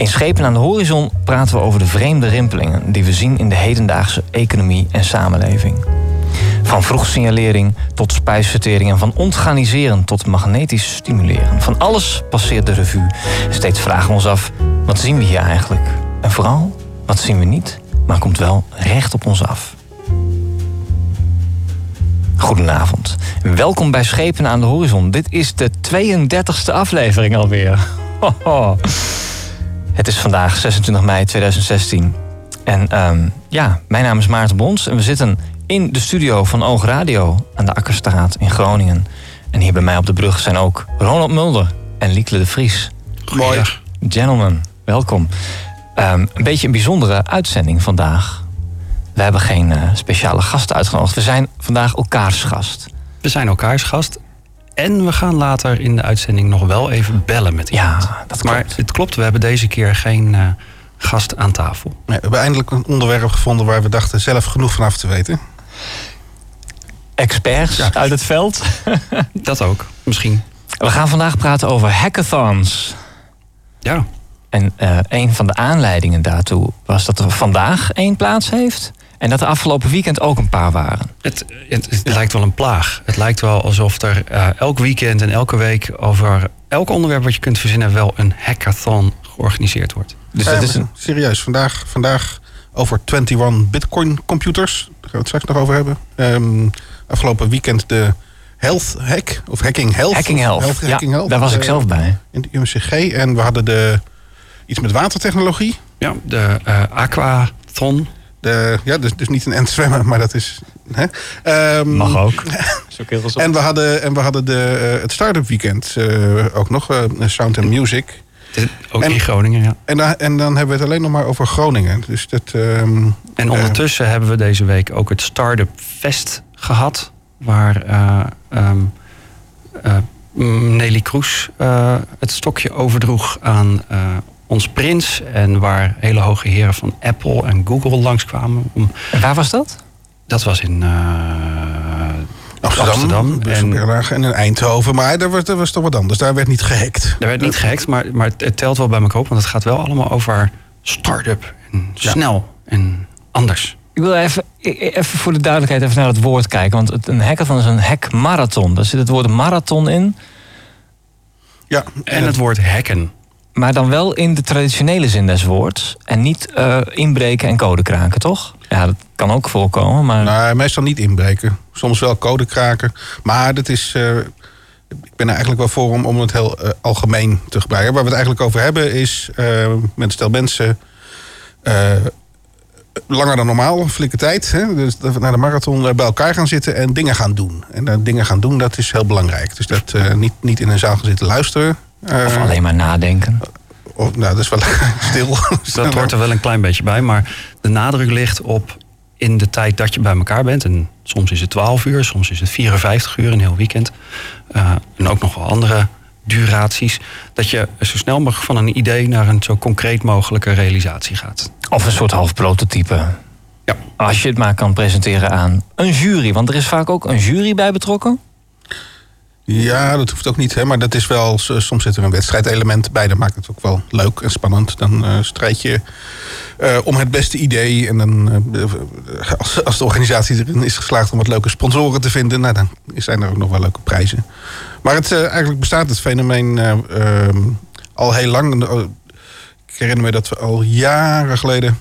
In Schepen aan de Horizon praten we over de vreemde rimpelingen die we zien in de hedendaagse economie en samenleving. Van vroegsignalering tot spijsvertering en van organiseren tot magnetisch stimuleren. Van alles passeert de revue. Steeds vragen we ons af, wat zien we hier eigenlijk? En vooral, wat zien we niet, maar komt wel recht op ons af. Goedenavond. Welkom bij Schepen aan de Horizon. Dit is de 32e aflevering alweer. Het is vandaag 26 mei 2016. En ehm, ja, mijn naam is Maarten Bons en we zitten in de studio van Oog Radio aan de Akkerstraat in Groningen. En hier bij mij op de brug zijn ook Ronald Mulder en Liekle de Vries. Mooi. Gentlemen, welkom. Ehm, een beetje een bijzondere uitzending vandaag. We hebben geen uh, speciale gasten uitgenodigd. We zijn vandaag elkaars gast. We zijn elkaars gast. En we gaan later in de uitzending nog wel even bellen met iemand. Ja, dat klopt. Maar het klopt, we hebben deze keer geen uh, gast aan tafel. Nee, we hebben eindelijk een onderwerp gevonden waar we dachten zelf genoeg vanaf te weten. Experts ja. uit het veld. dat ook, misschien. We gaan vandaag praten over hackathons. Ja. En uh, een van de aanleidingen daartoe was dat er vandaag één plaats heeft. En dat er afgelopen weekend ook een paar waren. Het, het, het lijkt wel een plaag. Het lijkt wel alsof er uh, elk weekend en elke week over elk onderwerp wat je kunt verzinnen wel een hackathon georganiseerd wordt. Dus dat is een... Serieus, vandaag, vandaag over 21 bitcoin computers. Daar gaan we het straks nog over hebben. Um, afgelopen weekend de Health Hack, of Hacking Health. Hacking Health, health, ja, hacking health. daar was ik zelf bij. In de UMCG. En we hadden de, iets met watertechnologie. Ja, de uh, Aquathon. De, ja, dus, dus niet een end zwemmen, maar dat is. Hè? Um, Mag ook. en we hadden, en we hadden de, uh, het Startup Weekend uh, ook nog, uh, Sound and Music. Ook en, in Groningen, ja. En, da en dan hebben we het alleen nog maar over Groningen. Dus dat, um, en ondertussen hebben we deze week ook het Startup Fest gehad. Waar um, Nelly Kroes het stokje overdroeg aan ons prins. En waar hele hoge heren van Apple en Google langskwamen. Om... En waar was dat? Dat was in uh, Amsterdam, Amsterdam en, en in Eindhoven. Maar daar was, dat was toch wat anders. Daar werd niet gehackt. Daar werd niet gehackt, maar, maar het telt wel bij elkaar op. Want het gaat wel allemaal over start-up. En snel en anders. Ik wil even, even voor de duidelijkheid even naar het woord kijken. Want het, een hackathon is een hackmarathon. Daar zit het woord marathon in. Ja, en het woord hacken. Maar dan wel in de traditionele zin des woords. En niet uh, inbreken en code kraken, toch? Ja, dat kan ook voorkomen, maar... Nou, meestal niet inbreken. Soms wel code kraken. Maar dat is... Uh, ik ben er eigenlijk wel voor om, om het heel uh, algemeen te gebruiken. Waar we het eigenlijk over hebben is... met stel mensen... langer dan normaal, flinke tijd. Hè? Dus naar de marathon bij elkaar gaan zitten en dingen gaan doen. En dingen gaan doen, dat is heel belangrijk. Dus dat niet, niet in een zaal gaan zitten luisteren... Of alleen maar nadenken. Oh, nou, dat is wel stil. dat hoort er wel een klein beetje bij. Maar de nadruk ligt op in de tijd dat je bij elkaar bent. En soms is het 12 uur, soms is het 54 uur, een heel weekend. Uh, en ook nog wel andere duraties. Dat je zo snel mogelijk van een idee naar een zo concreet mogelijke realisatie gaat. Of een soort half prototype. Ja. Als je het maar kan presenteren aan een jury. Want er is vaak ook een jury bij betrokken. Ja, dat hoeft ook niet, hè, maar dat is wel. Soms zit er een wedstrijdelement bij. Dat maakt het ook wel leuk en spannend. Dan uh, strijd je uh, om het beste idee. En dan, uh, als, als de organisatie erin is geslaagd om wat leuke sponsoren te vinden, nou, dan zijn er ook nog wel leuke prijzen. Maar het, eigenlijk bestaat het fenomeen ehm, al heel lang. Ik herinner me dat we al jaren geleden.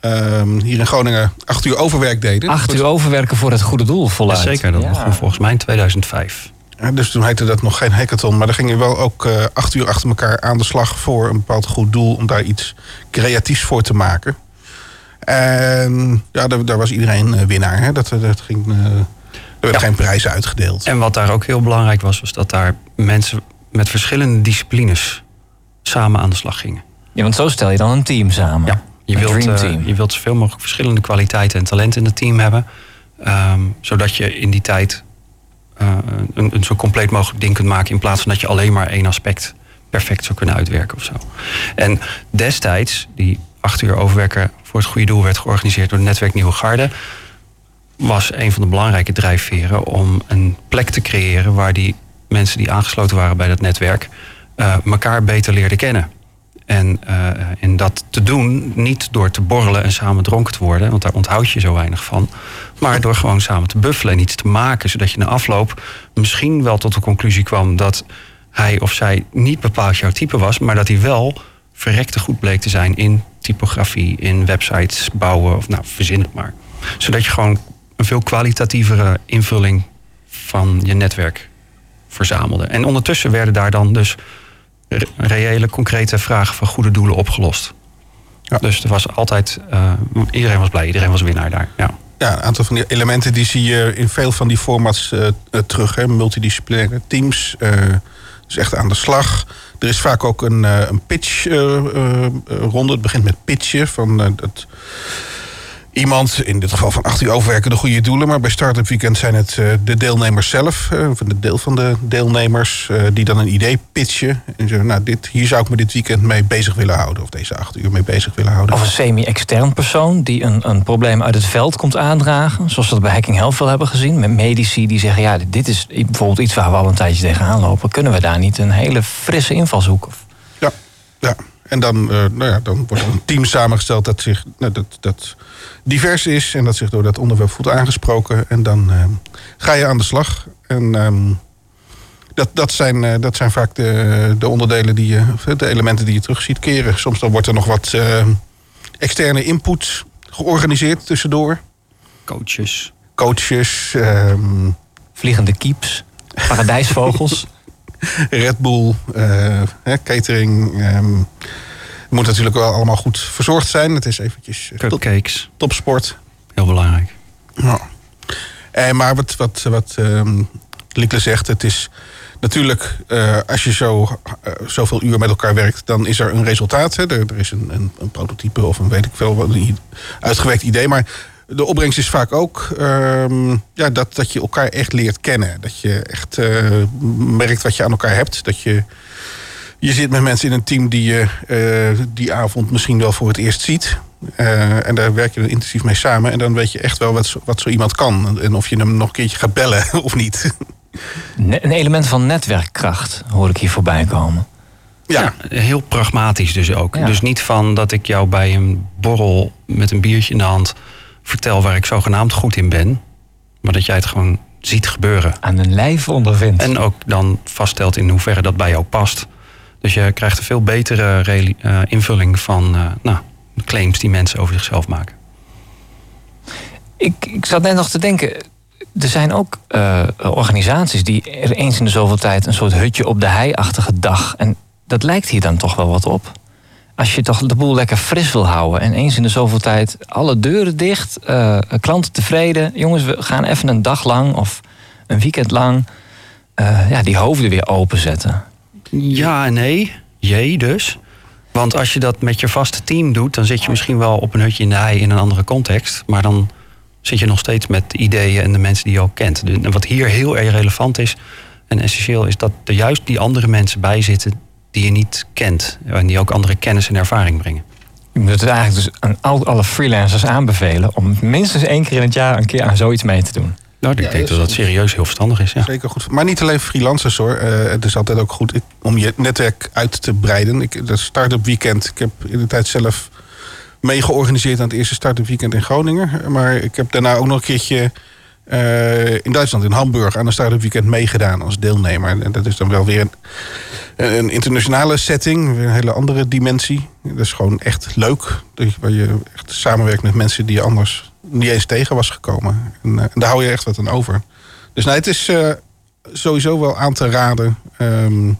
Ehm, hier in Groningen acht uur overwerk deden. Acht uur overwerken voor het goede doel, voluit. Ja, zeker, dat ja. begon volgens mij in 2005. Ja, dus toen heette dat nog geen hackathon. Maar dan ging je wel ook uh, acht uur achter elkaar aan de slag voor een bepaald goed doel. Om daar iets creatiefs voor te maken. En ja, daar, daar was iedereen uh, winnaar. Hè? Dat, dat ging, uh, er werd ja. geen prijzen uitgedeeld. En wat daar ook heel belangrijk was, was dat daar mensen met verschillende disciplines samen aan de slag gingen. Ja, want zo stel je dan een team samen. Ja, je Een wilt, eh, team. je wilt zoveel mogelijk verschillende kwaliteiten en talenten in het team hebben. Ehm, zodat je in die tijd eh, een, zo compleet mogelijk ding kunt maken. In plaats van dat je alleen maar één aspect perfect zou kunnen uitwerken of zo. En destijds, die acht uur overwerken voor het goede doel werd georganiseerd door het netwerk Nieuwe Garde. Was een van de belangrijke drijfveren om een plek te creëren waar die mensen die aangesloten waren bij dat netwerk eh, elkaar beter leerden kennen. En, eh, en dat te doen niet door te borrelen en samen dronken te worden, want daar onthoud je zo weinig van. Maar door gewoon samen te buffelen en iets te maken, zodat je na afloop misschien wel tot de conclusie kwam dat hij of zij niet bepaald jouw type was, maar dat hij wel verrekte goed bleek te zijn in typografie, in websites bouwen of nou, verzin het maar. Zodat je gewoon een veel kwalitatievere invulling van je netwerk verzamelde. En ondertussen werden daar dan dus reële, concrete vragen van goede doelen opgelost. Ja. Dus er was altijd, eh, iedereen was blij, iedereen was winnaar daar. Ja. Ja, een aantal van die elementen die zie je in veel van die formats eh, eh, terug. Hè? Multidisciplinaire teams. eh, dus echt aan de slag. Er is vaak ook een, een pitch ronde. Het begint met pitchen. Van, dat iemand, in dit geval van 8 uur overwerken, de goede doelen. Maar bij Startup Weekend zijn het eh, de deelnemers zelf. eh, of een deel van de deelnemers. eh, die dan een idee pitchen. En zeggen, nou, dit, hier zou ik me dit weekend mee bezig willen houden. Of deze 8 uur mee bezig willen houden. Of een semi-extern persoon die een, een probleem uit het veld komt aandragen. Zoals we dat bij Hacking Health wel hebben gezien. Met medici die zeggen, ja, dit is bijvoorbeeld iets waar we al een tijdje tegenaan lopen. Kunnen we daar niet een hele frisse invalshoek? Of Ja, ja. En dan, eh, nou ja, dan wordt er een team samengesteld dat, zich, nou, dat, dat divers is en dat zich door dat onderwerp voelt aangesproken. En dan eh, ga je aan de slag. En ehm, dat, dat, zijn, eh, dat zijn vaak de, de onderdelen die je, de elementen die je terug ziet keren. Soms dan wordt er nog wat externe input georganiseerd tussendoor. Coaches. Coaches, ehm, vliegende kieps, paradijsvogels. Red Bull, eh, catering. ehm, het moet natuurlijk wel allemaal goed verzorgd zijn. Het is eventjes eh, top, topsport. Heel belangrijk. Eh, maar wat, wat, wat ehm Lieke zegt, het is natuurlijk, als je zo, zoveel uur met elkaar werkt, dan is er een resultaat. Hè. Er, er is een, een, een prototype of een weet ik veel, wat, een uitgewerkt idee. Maar de opbrengst is vaak ook ehm, ja, dat, dat je elkaar echt leert kennen. Dat je echt eh, merkt wat je aan elkaar hebt. Dat je, je zit met mensen in een team die je eh, die avond misschien wel voor het eerst ziet. Eh, en daar werk je dan intensief mee samen. En dan weet je echt wel wat, zo- wat zo iemand kan. En of je hem nog een keertje gaat bellen of niet. Een element van netwerkkracht hoor ik hier voorbij komen. Ja, Ja, heel pragmatisch dus ook. Ja. Dus niet van dat ik jou bij een borrel met een biertje in de hand vertel waar ik zogenaamd goed in ben. Maar dat jij het gewoon ziet gebeuren. Aan een lijf ondervindt. En ook dan vaststelt in hoeverre dat bij jou past. Dus je krijgt een veel betere eh, invulling van eh, nou, claims die mensen over zichzelf maken. Ik, ik zat net nog te denken. Er zijn ook eh, organisaties die er eens in de zoveel tijd een soort hutje op de hei-achtige dag. En dat lijkt hier dan toch wel wat op. Als je toch de boel lekker fris wil houden en eens in de zoveel tijd alle deuren dicht, eh, klanten tevreden. Jongens, we gaan even een dag lang of een weekend lang eh, ja, die hoofden weer openzetten. Ja nee. Jee dus. Want als je dat met je vaste team doet, dan zit je misschien wel op een hutje in de hei in een andere context. Maar dan zit je nog steeds met de ideeën en de mensen die je ook kent. En wat hier heel erg relevant is en essentieel is dat er juist die andere mensen bij zitten die je niet kent. En die ook andere kennis en ervaring brengen. Je moet het eigenlijk dus aan al, alle freelancers aanbevelen om minstens één keer in het jaar een keer aan zoiets mee te doen. Nou, ik Ja, denk dat dat serieus heel verstandig is. Ja. zeker goed. Maar niet alleen freelancers hoor. Eh, het is altijd ook goed om je netwerk uit te breiden. Ik, dat Startup Weekend, ik heb in de tijd zelf mee georganiseerd aan het eerste Startup Weekend in Groningen. Maar ik heb daarna ook nog een keertje in Duitsland, in Hamburg, aan een Startup Weekend meegedaan als deelnemer. En dat is dan wel weer een, een internationale setting, een hele andere dimensie. Dat is gewoon echt leuk. Dat Waar je echt samenwerkt met mensen die je anders niet eens tegen was gekomen. En, eh, daar hou je echt wat aan over. Dus nee, het is eh, sowieso wel aan te raden. ehm,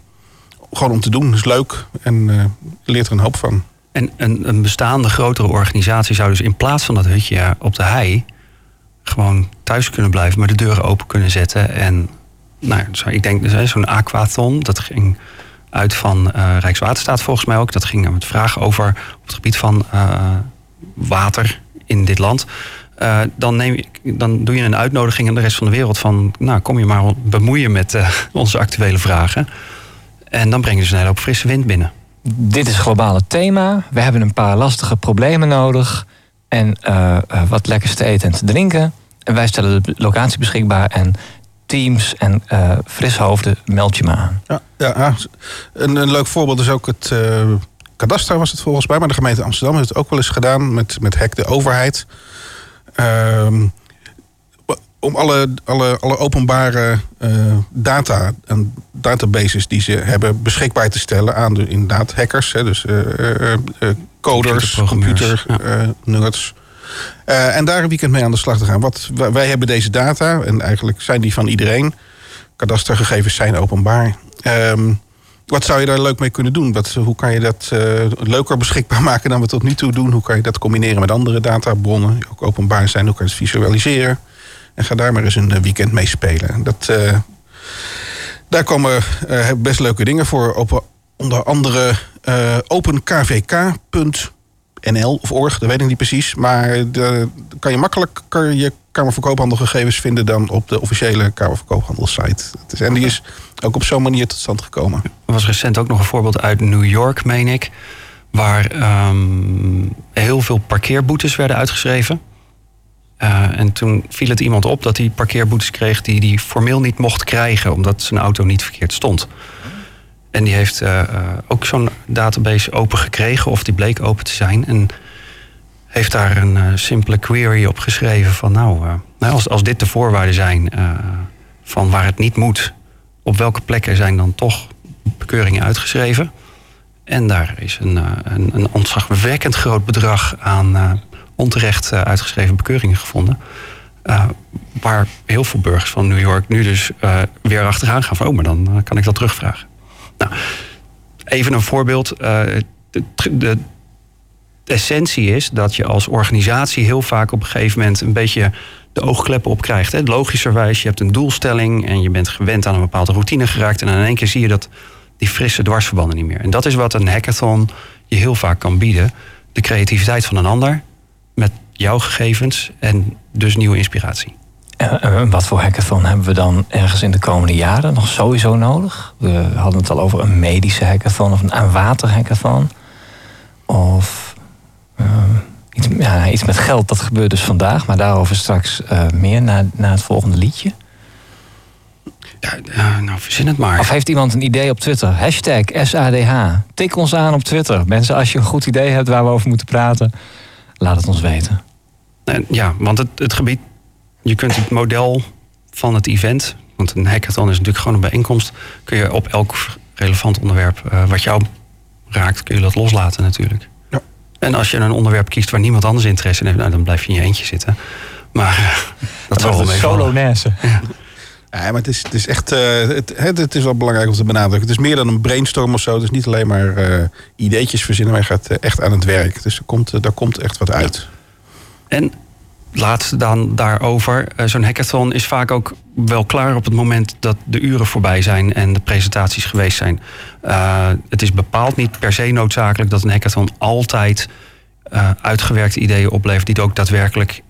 gewoon om te doen. Het is leuk en eh, je leert er een hoop van. En een, een bestaande grotere organisatie zou dus in plaats van dat hutje op de hei gewoon thuis kunnen blijven, maar de deuren open kunnen zetten. En nou, ik denk dus, zo'n aquathon, dat ging uit van uh, Rijkswaterstaat volgens mij ook. Dat ging met vragen over op het gebied van water in dit land. dan, neem je, dan doe je een uitnodiging aan de rest van de wereld van... nou, kom je maar bemoeien met onze actuele vragen. En dan breng je dus een hele hoop frisse wind binnen. Dit is globale thema. We hebben een paar lastige problemen nodig. En wat lekkers te eten en te drinken. En wij stellen de locatie beschikbaar. En teams en uh, frishoofden, meld je maar aan. Ja, ja een, een leuk voorbeeld is ook het uh, kadaster was het volgens mij. Maar de gemeente Amsterdam heeft het ook wel eens gedaan met, met Hek de Overheid. Uh, om alle, alle, alle openbare data en databases die ze hebben beschikbaar te stellen aan de inderdaad hackers. Hè, dus coders, computer, nerds. Uh, en daar een weekend mee aan de slag te gaan. Wat, wij hebben deze data en eigenlijk zijn die van iedereen. Kadastergegevens zijn openbaar. Um, wat zou je daar leuk mee kunnen doen? Wat, hoe kan je dat uh, leuker beschikbaar maken dan we tot nu toe doen? Hoe kan je dat combineren met andere databronnen die ook openbaar zijn? Hoe kan je het visualiseren? En ga daar maar eens een weekend mee spelen. Dat, uh, daar komen best leuke dingen voor. Op, onder andere openkvk.nl NL of org, dat weet ik niet precies. Maar de, kan je makkelijk kan je Kamerverkoophandelgegevens vinden dan op de officiële Kamerverkoophandelsite. En die is ook op zo'n manier tot stand gekomen. Er was recent ook nog een voorbeeld uit New York, meen ik. Waar ehm, heel veel parkeerboetes werden uitgeschreven. Uh, en toen viel het iemand op dat hij parkeerboetes kreeg die hij formeel niet mocht krijgen, omdat zijn auto niet verkeerd stond. En die heeft uh, ook zo'n database open gekregen, of die bleek open te zijn. En heeft daar een uh, simpele query op geschreven van nou, nou, als, als dit de voorwaarden zijn van waar het niet moet, op welke plekken zijn dan toch bekeuringen uitgeschreven? En daar is een, een, een ontzagwekkend groot bedrag aan onterecht uitgeschreven bekeuringen gevonden. waar heel veel burgers van New York nu dus weer achteraan gaan van... oh, maar dan kan ik dat terugvragen. Nou, even een voorbeeld. Uh, de, de, essentie is dat je als organisatie heel vaak op een gegeven moment een beetje de oogkleppen op krijgt. Hè. Logischerwijs, je hebt een doelstelling en je bent gewend aan een bepaalde routine geraakt. En in één keer zie je dat die frisse dwarsverbanden niet meer. En dat is wat een hackathon je heel vaak kan bieden. De creativiteit van een ander met jouw gegevens en dus nieuwe inspiratie. En wat voor hackathon hebben we dan ergens in de komende jaren nog sowieso nodig? We hadden het al over een medische hackathon of een waterhackathon. Of uh, iets, ja, iets met geld, dat gebeurt dus vandaag. Maar daarover straks uh, meer na, na het volgende liedje. Ja, nou, verzin het maar. Of heeft iemand een idee op Twitter? Hashtag SADH. Tik ons aan op Twitter. Mensen, als je een goed idee hebt waar we over moeten praten, laat het ons weten. Ja, want het, het gebied je kunt het model van het event, want een hackathon is natuurlijk gewoon een bijeenkomst, kun je op elk relevant onderwerp uh, wat jou raakt, kun je dat loslaten natuurlijk. Ja. En als je een onderwerp kiest waar niemand anders interesse in heeft, nou, dan blijf je in je eentje zitten. Maar uh, dat zal wel Solo Nesse. Ja. Maar het is, het is echt. Uh, het, het, is wel belangrijk om te benadrukken. Het is meer dan een brainstorm of zo. Het is niet alleen maar uh, ideetjes verzinnen, maar je gaat echt aan het werk. Dus er komt, daar komt echt wat uit. En laatste dan daarover. Uh, Zo'n hackathon is vaak ook wel klaar op het moment dat de uren voorbij zijn en de presentaties geweest zijn. Uh, het is bepaald niet per se noodzakelijk dat een hackathon altijd uh, uitgewerkte ideeën oplevert die ook daadwerkelijk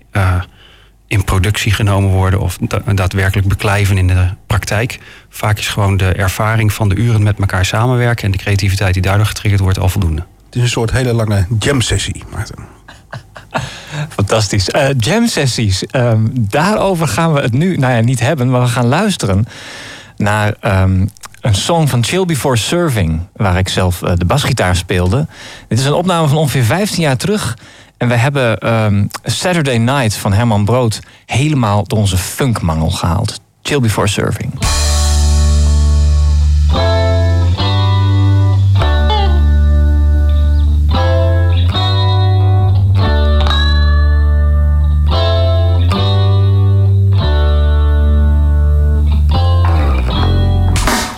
in productie genomen worden of da daadwerkelijk beklijven in de praktijk. Vaak is gewoon de ervaring van de uren met elkaar samenwerken en de creativiteit die daardoor getriggerd wordt al voldoende. Het is een soort hele lange jam sessie, Maarten. Fantastisch. Uh, jam sessies. Um, daarover gaan we het nu, nou ja, niet hebben, maar we gaan luisteren naar um, een song van Chill Before Serving, waar ik zelf uh, de basgitaar speelde. Dit is een opname van ongeveer 15 jaar terug. En we hebben um, Saturday Night van Herman Brood helemaal door onze funkmangel gehaald. Chill Before Serving.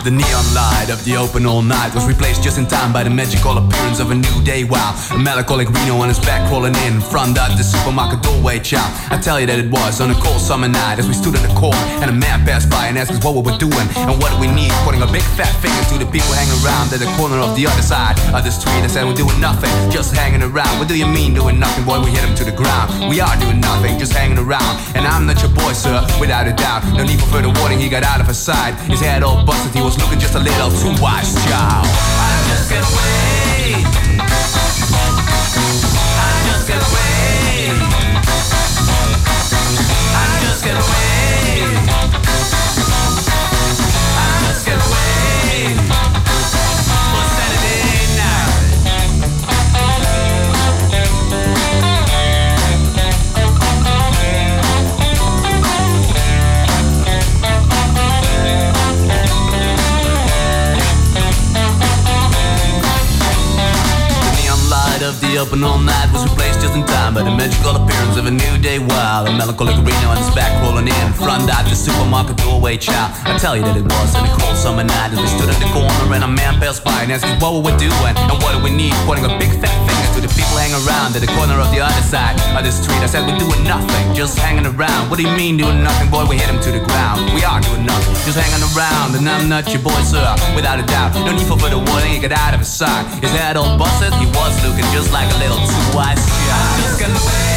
The neon light of the open all night was replaced just in time by the magical appearance of a new day. Wow, a melancholic Reno on his back crawling in front of the supermarket doorway. Child, I tell you that it was on a cold summer night as we stood in the court and a man passed by and asked us what we were doing and what we need. Putting a big fat finger to the people hanging around at the corner of the other side of the street. I said we're doing nothing, just hanging around. What do you mean doing nothing, boy? We hit him to the ground. We are doing nothing, just hanging around. And I'm not your boy, sir, without a doubt. No need for further warning. He got out of his sight. His head all busted. He was looking just a little to watch y'all. I'm just gonna wait. Open all night was replaced just in time by the magical appearance of a new day while a melancholic Reno on his back rolling in front of the supermarket doorway child. I tell you that it was on a cold summer night as we stood in the corner and a man passed by and asked us what we were doing and what do we need, pointing a big fat finger to the people hanging around at the corner of the other side of the street. I said we're doing nothing, just hanging around. What do you mean doing nothing, boy? We hit him to the ground. We are doing nothing, just hanging around. And I'm not your boy, sir, without a doubt. No need for further warning, he got out of his sight. His head all busted, he was looking just like a a little too wise. I'm just gonna wait.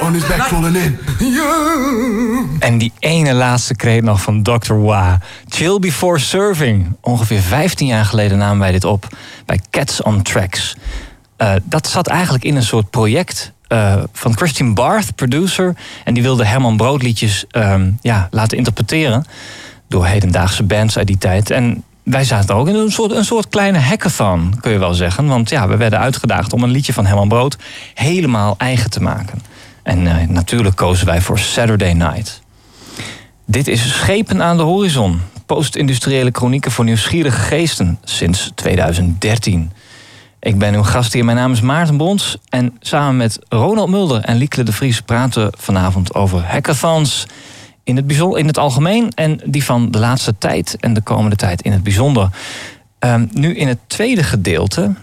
On his back crawling in. En die ene laatste kreet nog van Dr. Wa. Chill Before Serving. Ongeveer 15 jaar geleden namen wij dit op bij Cats on Tracks. Eh, dat zat eigenlijk in een soort project eh, van Christian Barth, producer. En die wilde Herman Brood liedjes ehm, ja, laten interpreteren. Door hedendaagse bands uit die tijd. En wij zaten ook in een soort, een soort kleine hackathon, kun je wel zeggen. Want ja, we werden uitgedaagd om een liedje van Herman Brood helemaal eigen te maken. En eh, natuurlijk kozen wij voor Saturday Night. Dit is Schepen aan de Horizon. Post-industriële chronieken voor nieuwsgierige geesten sinds 2013. Ik ben uw gast hier. Mijn naam is Maarten Brons. En samen met Ronald Mulder en Liekle de Vries praten we vanavond over hackathons. In het, bijzonder, in het algemeen en die van de laatste tijd en de komende tijd in het bijzonder. Ehm, nu in het tweede gedeelte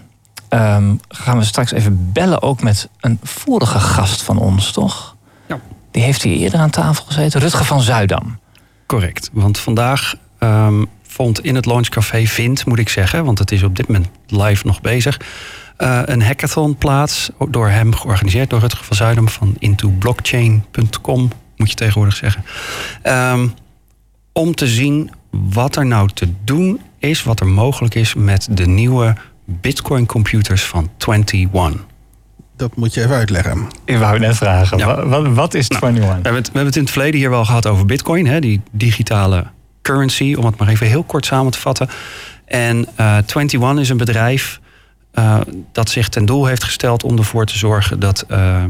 ehm, gaan we straks even bellen ook met een vorige gast van ons, toch? Ja. Die heeft hier eerder aan tafel gezeten, Rutger van Zuidam. Correct, want vandaag ehm, vond in het Launchcafé Vind, moet ik zeggen, want het is op dit moment live nog bezig, eh, een hackathon plaats, door hem georganiseerd door Rutger van Zuidam van intoblockchain.com, moet je tegenwoordig zeggen. Ehm, om te zien wat er nou te doen is, wat er mogelijk is met de nieuwe Bitcoin computers van 21. Dat moet je even uitleggen. Ik wou net vragen, Ja. wat, wat is 21? We hebben, het, we hebben het in het verleden hier wel gehad over Bitcoin, hè, die digitale currency, om het maar even heel kort samen te vatten. En eh 21 is een bedrijf eh, dat zich ten doel heeft gesteld om ervoor te zorgen dat eh,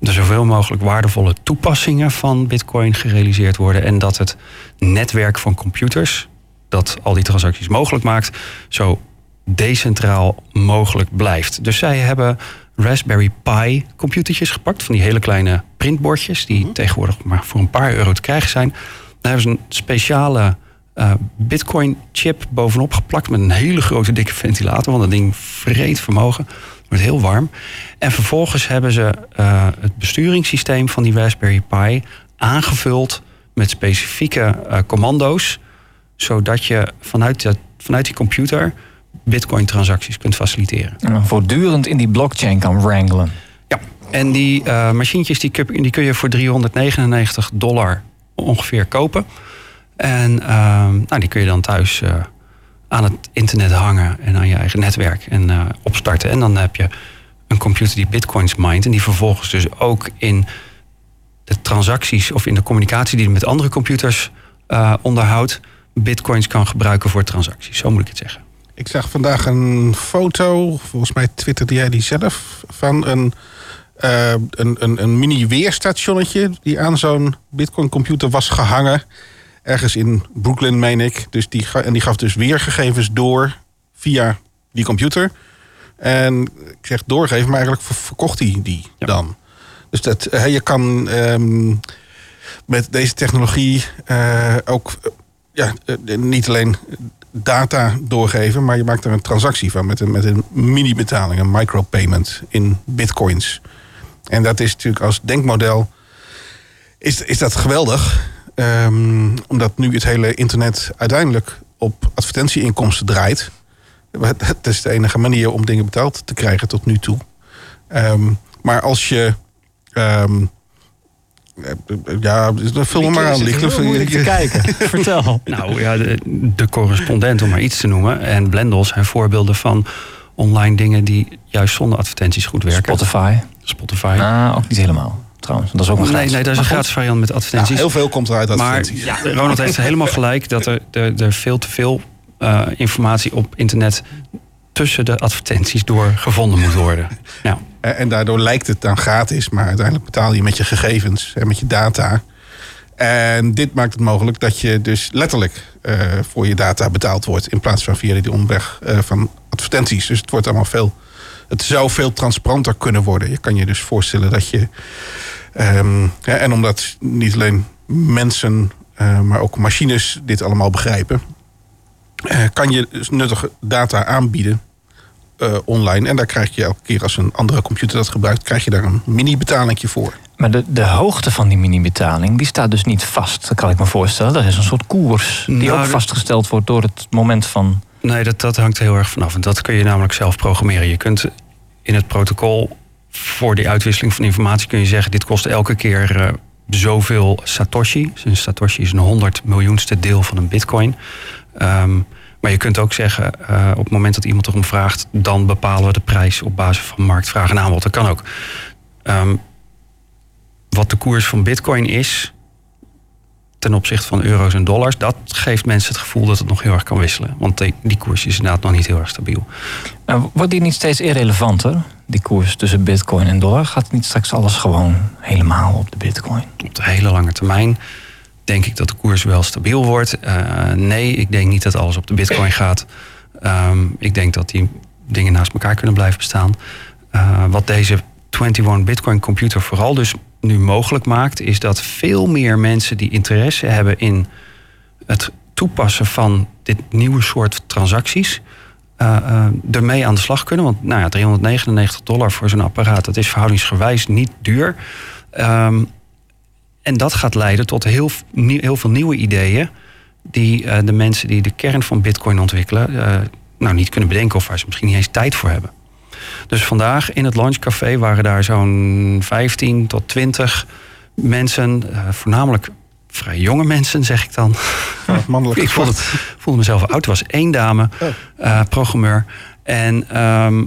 er zoveel mogelijk waardevolle toepassingen van Bitcoin gerealiseerd worden en dat het netwerk van computers dat al die transacties mogelijk maakt, zo decentraal mogelijk blijft. Dus zij hebben Raspberry Pi computertjes gepakt, van die hele kleine printbordjes, die tegenwoordig maar voor een paar euro te krijgen zijn. Daar hebben ze een speciale eh, Bitcoin chip bovenop geplakt met een hele grote dikke ventilator. Want dat ding vreet vermogen. Wordt heel warm. En vervolgens hebben ze eh, het besturingssysteem van die Raspberry Pi aangevuld met specifieke eh, commando's. Zodat je vanuit, dat, vanuit die computer Bitcoin-transacties kunt faciliteren. En voortdurend in die blockchain kan wranglen. Ja, en die eh, machientjes die kun, die kun je voor 399 dollar ongeveer kopen. En nou, die kun je dan thuis aan het internet hangen en aan je eigen netwerk en eh, opstarten. En dan heb je een computer die bitcoins mindt en die vervolgens dus ook in de transacties of in de communicatie die je met andere computers eh, onderhoudt, bitcoins kan gebruiken voor transacties. Zo moet ik het zeggen. Ik zag vandaag een foto, volgens mij twitterde jij die zelf, van een, eh, een, een, een mini weerstationnetje die aan zo'n Bitcoin computer was gehangen. Ergens in Brooklyn, meen ik. Dus die, en die gaf dus weergegevens door via die computer. En ik zeg doorgeven, maar eigenlijk ver- verkocht hij die Ja. dan. Dus dat, eh, je kan ehm, met deze technologie eh, ook ja, eh, niet alleen data doorgeven, maar je maakt er een transactie van met een, met een mini-betaling, een micropayment in bitcoins. En dat is natuurlijk als denkmodel is, is dat geweldig. Ehm, omdat nu het hele internet uiteindelijk op advertentieinkomsten draait. Het is de enige manier om dingen betaald te krijgen tot nu toe. Ehm, maar als je. ehm, eh, ja, vul me maar aan. Licht. moeilijk te kijken. Vertel. Nou ja, de, de correspondent, om maar iets te noemen. En Blendels zijn voorbeelden van online dingen die juist zonder advertenties goed werken. Spotify. Spotify. Ah, ook niet helemaal. Trouwens, dat is ook nee, gratis. nee, dat is een gratis variant met Ja, advertenties. heel veel komt eruit maar advertenties. ja, Ronald heeft helemaal gelijk dat er, er, er veel te veel eh, informatie op internet tussen de advertenties door gevonden moet worden. Nou, Eh, En daardoor lijkt het dan gratis, maar uiteindelijk betaal je met je gegevens en met je data. En dit maakt het mogelijk dat je dus letterlijk eh, voor je data betaald wordt. In plaats van via die omweg eh, van advertenties. Dus het wordt allemaal veel. Het zou veel transparanter kunnen worden. Je kan je dus voorstellen dat je. Ehm, ja, en omdat niet alleen mensen, eh, maar ook machines dit allemaal begrijpen. eh, kan je dus nuttige data aanbieden eh, online. En daar krijg je elke keer als een andere computer dat gebruikt, krijg je daar een mini-betalingje voor. Maar de, de hoogte van die mini-betaling, die staat dus niet vast. Dat kan ik me voorstellen. Er is een soort koers die Nou, ook dat- vastgesteld wordt door het moment van... Nee, dat, dat hangt heel erg vanaf. En dat kun je namelijk zelf programmeren. Je kunt in het protocol voor die uitwisseling van informatie kun je zeggen: dit kost elke keer eh, zoveel Satoshi. Een Satoshi is een 100 miljoenste deel van een bitcoin. Ehm, maar je kunt ook zeggen, eh, op het moment dat iemand erom vraagt, dan bepalen we de prijs op basis van marktvraag en aanbod. Dat kan ook. Ehm, wat de koers van bitcoin is, ten opzichte van euro's en dollars, dat geeft mensen het gevoel dat het nog heel erg kan wisselen. Want die, die koers is inderdaad nog niet heel erg stabiel. Wordt die niet steeds irrelevanter, die koers tussen bitcoin en dollar? Gaat niet straks alles gewoon helemaal op de bitcoin? Op de hele lange termijn denk ik dat de koers wel stabiel wordt. Eh, nee, ik denk niet dat alles op de bitcoin gaat. Ehm, ik denk dat die dingen naast elkaar kunnen blijven bestaan. Eh, wat deze 21 Bitcoin computer vooral dus nu mogelijk maakt, is dat veel meer mensen die interesse hebben in het toepassen van dit nieuwe soort transacties. eh, eh, ermee aan de slag kunnen. Want nou ja, 399 dollar voor zo'n apparaat, dat is verhoudingsgewijs niet duur. Ehm, en dat gaat leiden tot heel, heel veel nieuwe ideeën. die eh, de mensen die de kern van Bitcoin ontwikkelen. nou niet kunnen bedenken of waar ze misschien niet eens tijd voor hebben. Dus vandaag in het lunchcafé waren daar zo'n 15 tot 20 mensen, eh, voornamelijk vrij jonge mensen, zeg ik dan. Mannelijk Ik voelde mezelf oud. Er was één dame, Oh. eh, programmeur. En ehm,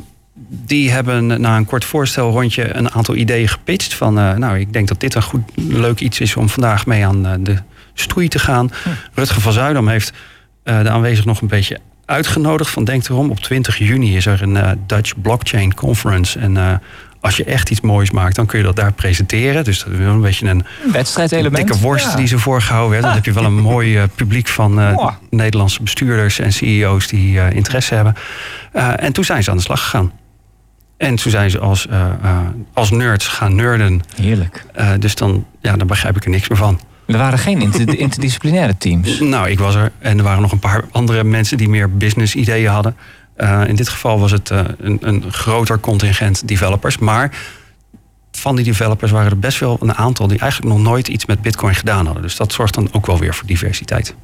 die hebben na een kort voorstelrondje een aantal ideeën gepitcht. Van, eh, nou, ik denk dat dit een goed, leuk iets is om vandaag mee aan de stoei te gaan. Rutger van Zuidam heeft de aanwezig nog een beetje uitgenodigd. Van denk erom, op 20 juni is er een eh, Dutch Blockchain Conference. En eh, als je echt iets moois maakt, dan kun je dat daar presenteren. Dus dat is wel een beetje een Wedstrijdelement. dikke worst Ja. die ze voorgehouden werd. Dan heb je wel een mooi eh, publiek van. Nederlandse bestuurders en CEO's die interesse hebben. En toen zijn ze aan de slag gegaan. En toen zijn ze als, als nerds gaan nerden. Heerlijk. Dus dan, ja, dan begrijp ik er niks meer van. Er waren geen inter- interdisciplinaire teams. Nou, ik was er en er waren nog een paar andere mensen die meer business ideeën hadden. Eh, in dit geval was het eh, een, een groter contingent developers. Maar van die developers waren er best wel een aantal die eigenlijk nog nooit iets met Bitcoin gedaan hadden. Dus dat zorgt dan ook wel weer voor diversiteit.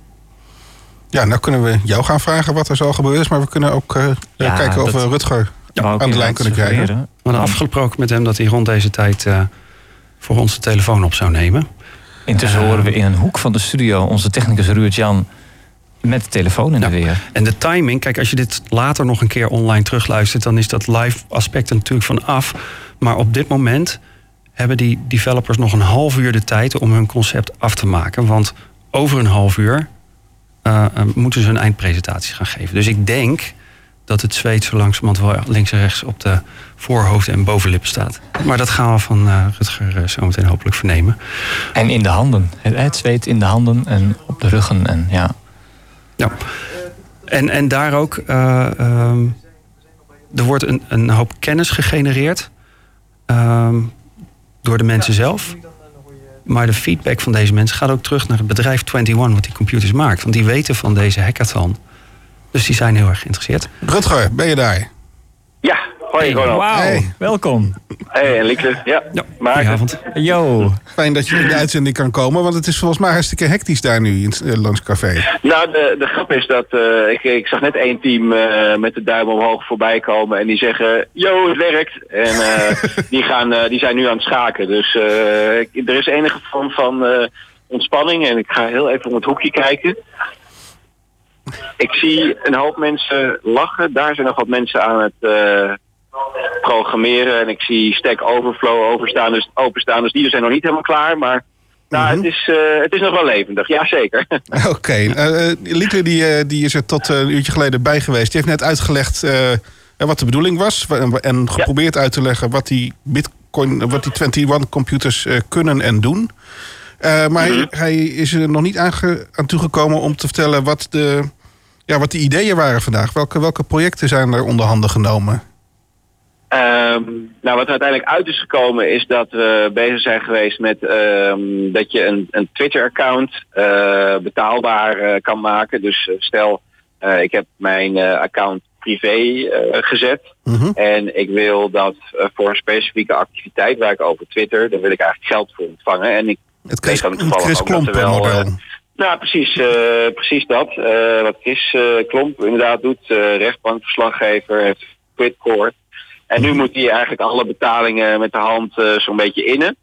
Ja, nou kunnen we jou gaan vragen wat er zo gebeurd is. Maar we kunnen ook eh, Ja, kijken of we Rutger aan de lijn kunnen krijgen. We hadden afgesproken met hem dat hij rond deze tijd eh, voor ons de telefoon op zou nemen. Intussen Eh, horen we in een hoek van de studio onze technicus Ruud-Jan met de telefoon in de Ja. weer. En de timing, kijk, als je dit later nog een keer online terugluistert, dan is dat live aspect er natuurlijk van af. Maar op dit moment hebben die developers nog een half uur de tijd om hun concept af te maken. Want over een half uur eh, eh, moeten ze hun eindpresentaties gaan geven. Dus ik denk dat het zweet zo langzamerhand wel links en rechts op de voorhoofden en bovenlippen staat. Maar dat gaan we van eh, Rutger eh, zo meteen hopelijk vernemen. En in de handen. Het, het zweet in de handen en op de ruggen. En ja. Ja. En, en daar ook, eh, ehm, er wordt een, een hoop kennis gegenereerd ehm, door de mensen zelf. Maar de feedback van deze mensen gaat ook terug naar het bedrijf 21 wat die computers maakt. Want die weten van deze hackathon. Dus die zijn heel erg geïnteresseerd. Rutger, ben je daar? Ja, hoi Ronald. Wauw, Hey. welkom. Hey, en Lieke. Ja, Ja, maar goedenavond. Yo. Fijn dat je in de uitzending kan komen. Want het is volgens mij hartstikke hectisch daar nu in het uh, lunchcafé. nou, de, de grap is dat eh, ik, ik zag net één team eh, met de duim omhoog voorbij komen en die zeggen, yo, het werkt. En eh, die, gaan, eh, die zijn nu aan het schaken. Dus eh, er is enige vorm van eh, ontspanning en ik ga heel even om het hoekje kijken. Ik zie een hoop mensen lachen. Daar zijn nog wat mensen aan het eh, programmeren. En ik zie Stack Overflow overstaan, dus, openstaan. Dus die zijn nog niet helemaal klaar. Maar nou, het, is, eh, het is nog wel levendig. Jazeker. Oké, eh, eh, Lieke die, die is er tot een uurtje geleden bij geweest. Die heeft net uitgelegd wat de bedoeling was. wa- En geprobeerd uit te leggen wat die Bitcoin, wat die 21 computers kunnen en doen. Eh, maar hij, hij is er nog niet aan toegekomen om te vertellen wat de, ja, wat de ideeën waren vandaag. Welke, welke projecten zijn er onder handen genomen? Ehm, nou, wat er uiteindelijk uit is gekomen is dat we bezig zijn geweest met ehm, dat je een, een Twitter-account eh, betaalbaar eh, kan maken. Dus stel, ik heb mijn account privé gezet Mhm. en ik wil dat voor een specifieke activiteit waar ik over Twitter, daar wil ik eigenlijk geld voor ontvangen. En ik Het Chris, Chris ook dat er Klompen wel, model. eh, nou, precies, eh, precies dat. Eh, wat Chris eh, Klomp inderdaad doet, rechtbankverslaggever, heeft Quidcore. En nu moet hij eigenlijk alle betalingen met de hand zo'n beetje innen.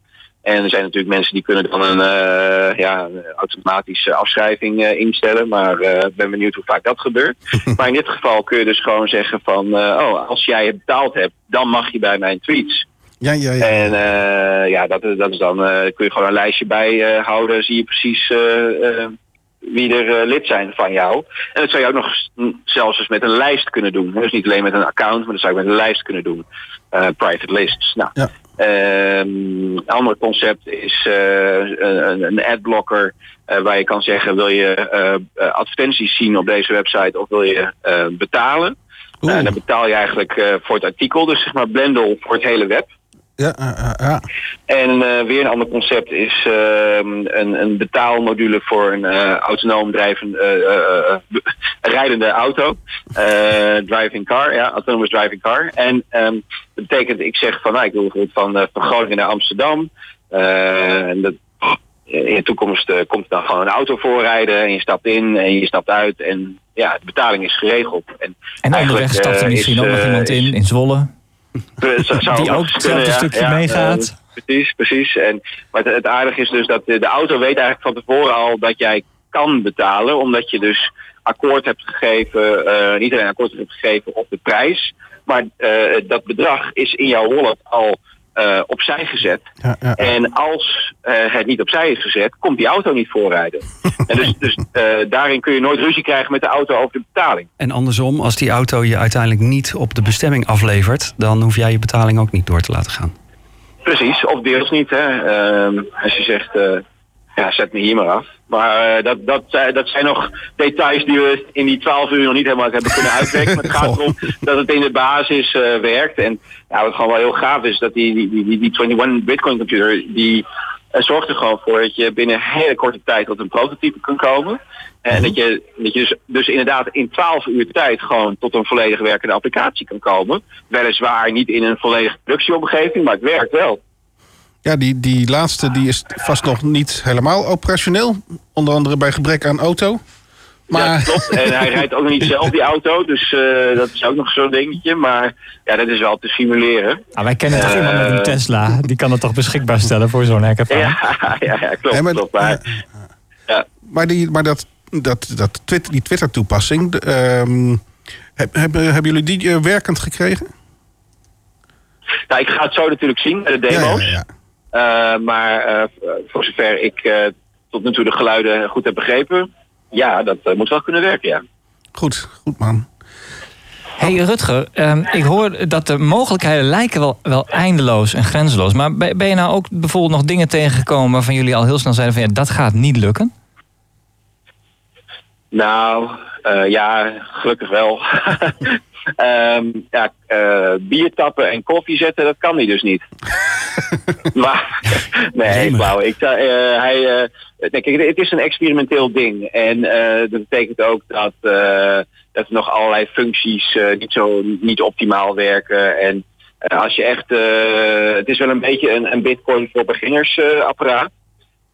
En er zijn natuurlijk mensen die kunnen dan een ja, automatische afschrijving instellen. Maar ik ben benieuwd hoe vaak dat gebeurt. maar in dit geval kun je dus gewoon zeggen van... oh, als jij het betaald hebt, dan mag je bij mijn tweets. Ja, ja, ja. En eh, ja, dat, dat is dan, eh, kun je gewoon een lijstje bij eh, houden. Zie je precies eh, eh, wie er eh, lid zijn van jou. En dat zou je ook nog zelfs eens met een lijst kunnen doen. Dus niet alleen met een account, maar dat zou je met een lijst kunnen doen. Eh, private lists. Nou, Ja. ehm, een ander concept is eh, een, een adblocker. eh, waar je kan zeggen, wil je eh, eh, advertenties zien op deze website of wil je eh, betalen? Nou, dan betaal je eigenlijk eh, voor het artikel. Dus zeg maar Blendel voor het hele web. Ja, ja, ja, ja. En eh, weer een ander concept is ehm, een, een betaalmodule voor een eh, autonoom drijvende, eh, eh, eh, rijdende auto. Eh, driving car, ja, autonomous driving car. En ehm, dat betekent, ik zeg van, nou, ik wil bijvoorbeeld van, eh, van Groningen naar Amsterdam. Eh, en dat, in de toekomst eh, komt er dan gewoon een auto voorrijden en je stapt in en je stapt uit en ja, de betaling is geregeld. En, En eigenlijk, onderweg stapt er misschien is, ook nog iemand is- in, in Zwolle. Eh, zou- Die ook hetzelfde stukje meegaat. eh, precies, precies. En, maar het, het aardige is dus dat de, de auto weet eigenlijk van tevoren al dat jij kan betalen. Omdat je dus akkoord hebt gegeven, eh, niet alleen akkoord hebt gegeven op de prijs. Maar dat bedrag is in jouw wallet al eh, opzij gezet. ja, ja. En als eh, het niet opzij is gezet, komt die auto niet voorrijden. en dus, dus eh, daarin kun je nooit ruzie krijgen met de auto over de betaling. En andersom, als die auto je uiteindelijk niet op de bestemming aflevert, dan hoef jij je betaling ook niet door te laten gaan. Precies, of deels niet. Hè. Ehm, als je zegt, eh, ja, zet me hier maar af. Maar eh, dat, dat, zijn- dat zijn nog details die we in die 12 uur nog niet helemaal hebben kunnen uitwerken. Maar het gaat erom dat het in de basis eh, werkt. En ja, wat gewoon wel heel gaaf is, dat die, die, die, die 21 Bitcoin computer, die En zorg er gewoon voor dat je binnen een hele korte tijd tot een prototype kan komen. En dat je, dat je dus, dus inderdaad in 12 uur tijd gewoon tot een volledig werkende applicatie kan komen. Weliswaar niet in een volledige productieomgeving, maar het werkt wel. Ja, die, die laatste die is vast nog niet helemaal operationeel. Onder andere bij gebrek aan auto. Ja, Maar klopt. En hij rijdt ook nog niet zelf die auto, dus eh, dat is ook nog zo'n dingetje. Maar ja, dat is wel te simuleren. Ah, wij kennen toch iemand met een Tesla? Die kan het toch beschikbaar stellen voor zo'n hackathon? Ja, ja, ja klopt. Nee, maar- klopt. Maar, ja. Maar, die, maar dat, dat, dat Twitter, die Twitter-toepassing, ehm, heb, hebben, hebben jullie die eh, werkend gekregen? Nou, ik ga het zo natuurlijk zien bij de demo's. Ja, ja, ja. Eh, maar eh, voor zover ik eh, tot nu toe de geluiden goed heb begrepen, ja, dat eh, moet wel kunnen werken, ja. Goed, goed man. Hey Rutger, ehm, ik hoor dat de mogelijkheden lijken wel, wel eindeloos en grenzeloos. Maar ben ben je nou ook bijvoorbeeld nog dingen tegengekomen waarvan jullie al heel snel zeiden van ja, dat gaat niet lukken? Nou, eh, ja, gelukkig wel. Ehm, ja, eh, bier tappen en koffie zetten, dat kan hij dus niet. maar, nee, flauw. Ik, eh, hij, eh, nee, kijk, het is een experimenteel ding. En dat betekent ook dat, dat er nog allerlei functies niet, zo, niet optimaal werken. En als je echt, het is wel een beetje een, een bitcoin voor beginners apparaat.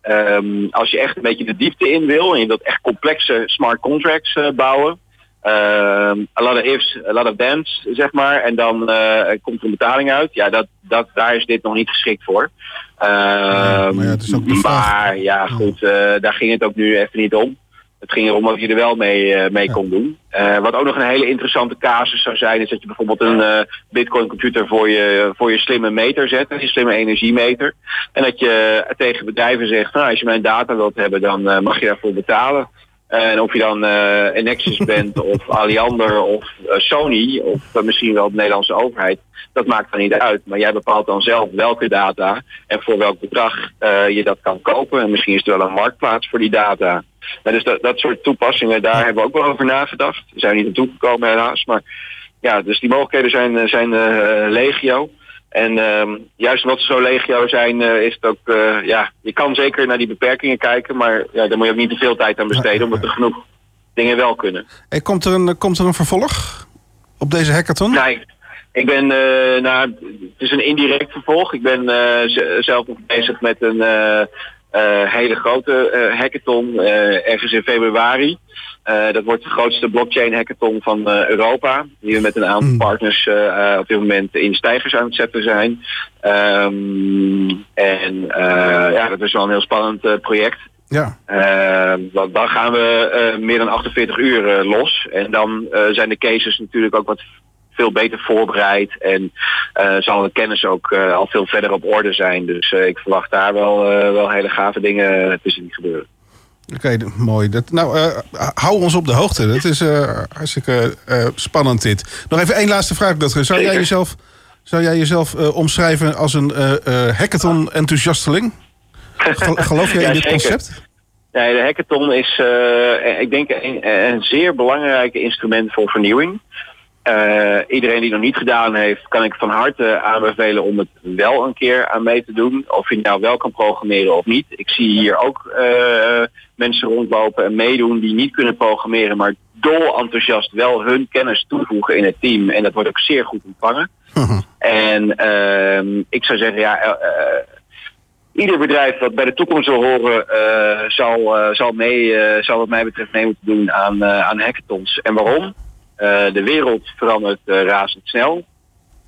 Ehm, als je echt een beetje de diepte in wil en je wilt echt complexe smart contracts bouwen. Ehm, a lot of ifs, a lot of dams, zeg maar. En dan eh, komt er een betaling uit. Ja, dat, dat, daar is dit nog niet geschikt voor. Ehm, maar ja, het is ook maar ja, goed, eh, daar ging het ook nu even niet om. Het ging erom of je er wel mee, eh, mee kon doen. Eh, wat ook nog een hele interessante casus zou zijn, is dat je bijvoorbeeld een eh, Bitcoin computer voor je, voor je slimme meter zet, je slimme energiemeter. En dat je tegen bedrijven zegt, nou, als je mijn data wilt hebben, dan mag je daarvoor betalen. En of je dan eh Nexus bent of Alliander of eh, Sony of eh, misschien wel de Nederlandse overheid, dat maakt dan niet uit. Maar jij bepaalt dan zelf welke data en voor welk bedrag eh, je dat kan kopen. En misschien is er wel een marktplaats voor die data. Nou, dus dat, dat soort toepassingen, daar hebben we ook wel over nagedacht. We zijn niet naartoe gekomen helaas. Maar ja, dus die mogelijkheden zijn, zijn eh, legio. En ehm, juist omdat ze zo legio zijn, eh, is het ook, eh, ja, je kan zeker naar die beperkingen kijken, maar ja, daar moet je ook niet te veel tijd aan besteden, omdat er genoeg dingen wel kunnen. Hey, komt, er een, komt er een vervolg op deze hackathon? Nou, ik, ben, eh, nou, het is een indirect vervolg. Ik ben eh, zelf nog bezig met een eh, eh, hele grote eh, hackathon eh, ergens in februari. Dat wordt de grootste blockchain hackathon van Europa. Die we met een aantal partners eh, eh, op dit moment in stijgers aan het zetten zijn. Ehm, en ja, dat is wel een heel spannend project. Ja. Want dan gaan we meer dan 48 uur los. En dan zijn de cases natuurlijk ook wat veel beter voorbereid. En eh, zal de kennis ook eh, al veel verder op orde zijn. Dus eh, ik verwacht daar wel, wel hele gave dingen tussen die gebeuren. Oké, mooi. Dat, nou, hou ons op de hoogte. Dat is eh, hartstikke spannend dit. Nog even één laatste vraag, Rutger. Zou jij jezelf, zou jij jezelf omschrijven als een hackathon-enthousiasteling? Gel- Geloof jij Ja, in dit zeker. concept? Nee, de hackathon is, ik denk, een, een zeer belangrijk instrument voor vernieuwing. Eh, iedereen die het nog niet gedaan heeft, kan ik van harte aanbevelen om het wel een keer aan mee te doen. Of je nou wel kan programmeren of niet. Ik zie hier ook eh, mensen rondlopen en meedoen die niet kunnen programmeren, maar dol enthousiast wel hun kennis toevoegen in het team. En dat wordt ook zeer goed ontvangen. En ehm, ik zou zeggen, ja, eh, ieder bedrijf dat bij de toekomst wil horen, zal, zal, mee, zal wat mij betreft mee moeten doen aan, aan hackathons. En waarom? Eh, de wereld verandert eh, razendsnel.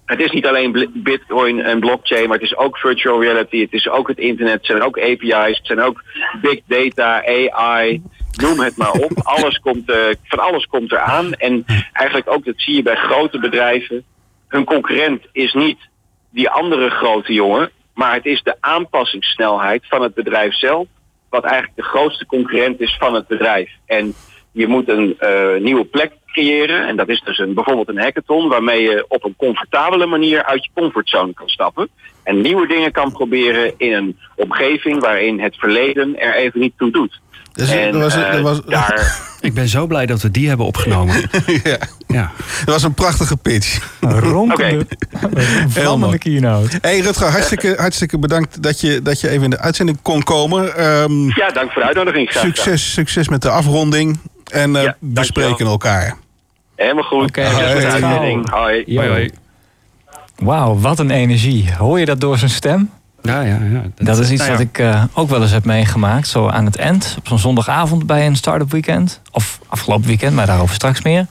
Het is niet alleen bitcoin en blockchain, maar het is ook virtual reality. Het is ook het internet, het zijn ook API's, het zijn ook big data, AI. Noem het maar op. Alles komt, eh, van alles komt eraan. En eigenlijk ook, dat zie je bij grote bedrijven. Hun concurrent is niet die andere grote jongen, maar het is de aanpassingssnelheid van het bedrijf zelf, wat eigenlijk de grootste concurrent is van het bedrijf. En je moet een eh, nieuwe plek creëren. En dat is dus een, bijvoorbeeld een hackathon waarmee je op een comfortabele manier uit je comfortzone kan stappen. En nieuwe dingen kan proberen in een omgeving waarin het verleden er even niet toe doet. Dus, en er was, eh, er was, daar, Ik ben zo blij dat we die hebben opgenomen. ja, ja. er was een prachtige pitch. Een ronkende, mooi. keynote. Hey Rutger, hartstikke, hartstikke bedankt dat je, dat je even in de uitzending kon komen. Ehm, ja, dank voor de uitnodiging. Graag succes, succes met de afronding. En eh, Ja, we spreken elkaar. Helemaal goed. Oké, de hoi. Hoi. Yo. Wauw, wat een energie. Hoor je dat door zijn stem? Ja, ja, ja. Dat is iets nou ja, wat ik eh, ook wel eens heb meegemaakt. Zo aan het eind, op zo'n zondagavond bij een start-up weekend. Of afgelopen weekend, maar daarover straks meer.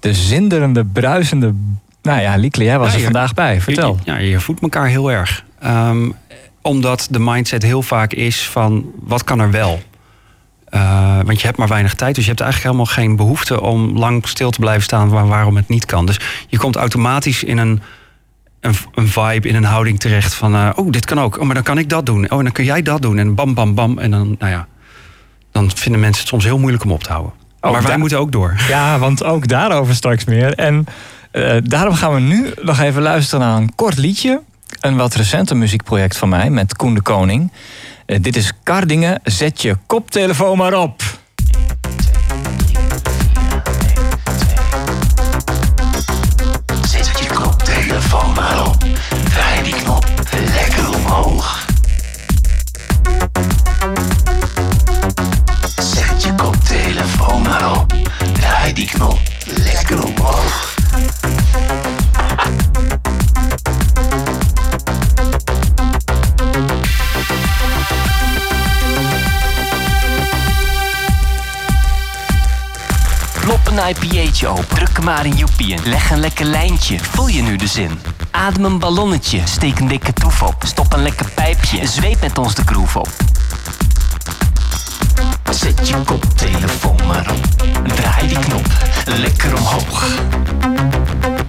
De zinderende, bruisende... Nou ja, Liekle, jij was Ja, er je- vandaag bij. Vertel. Je, ja, je voedt elkaar heel erg. Ehm, omdat de mindset heel vaak is van wat kan er wel? Eh, want je hebt maar weinig tijd, dus je hebt eigenlijk helemaal geen behoefte om lang stil te blijven staan waar, waarom het niet kan. Dus je komt automatisch in een, een, een vibe, in een houding terecht van eh, oh, dit kan ook. Oh, maar dan kan ik dat doen. Oh, en dan kun jij dat doen. En bam, bam, bam. En dan, nou ja, dan vinden mensen het soms heel moeilijk om op te houden. Oh, maar wij moeten ook door. Ja, want ook daarover straks meer. En eh, daarom gaan we nu nog even luisteren naar een kort liedje. Een wat recenter muziekproject van mij met Koen de Koning. Eh, dit is Kardingen. Zet je koptelefoon maar op. Zet je koptelefoon maar op. Draai die knop lekker omhoog. Zet je koptelefoon maar op. Draai die knop lekker omhoog. Een IPA'tje open, druk maar een joepie. Leg een lekker lijntje, voel je nu de zin. Adem een ballonnetje, steek een dikke toef op. Stop een lekker pijpje, zweep met ons de groove op. Zet je koptelefoon maar op. Draai die knop lekker omhoog.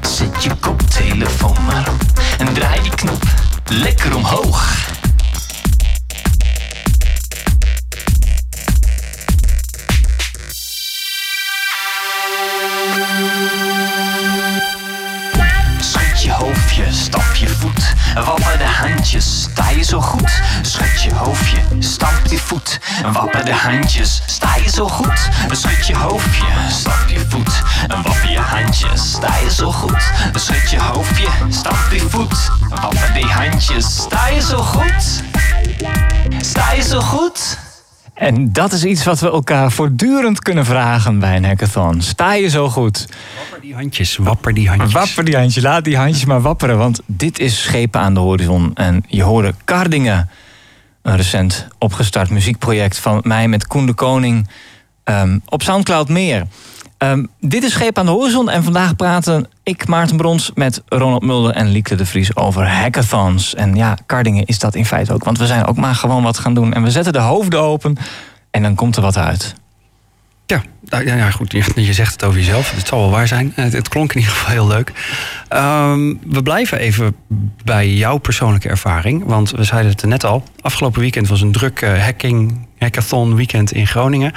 Zet je koptelefoon maar op. En draai die knop lekker omhoog. Wapper de handjes, sta je zo goed. Schud je hoofdje, stamp je voet. Wapper de handjes, sta je zo goed. Schud je hoofdje, stamp je voet. Wapper je handjes, sta je zo goed. Schud je hoofdje, stamp je voet. Wapper die handjes, sta je zo goed. Sta je zo goed. En dat is iets wat we elkaar voortdurend kunnen vragen bij een hackathon. Sta je zo goed? Wapper die handjes, wapper die handjes. Wapper die handjes, laat die handjes maar wapperen. Want dit is Schepen aan de Horizon. En je hoorde Kardingen. Een recent opgestart muziekproject van mij met Koen de Koning. ehm, op Soundcloud meer. Ehm, dit is Schepen aan de Horizon. En vandaag praten ik, Maarten Brons, met Ronald Mulder en Lieke de Vries over hackathons. En ja, Kardingen is dat in feite ook. Want we zijn ook maar gewoon wat gaan doen. En we zetten de hoofden open. En dan komt er wat uit. Ja, nou, ja, ja, goed. Je, zegt het over jezelf. Het zal wel waar zijn. Het, het klonk in ieder geval heel leuk. Ehm, we blijven even bij jouw persoonlijke ervaring. Want we zeiden het net al. Afgelopen weekend was een druk eh, hacking, hackathon weekend in Groningen.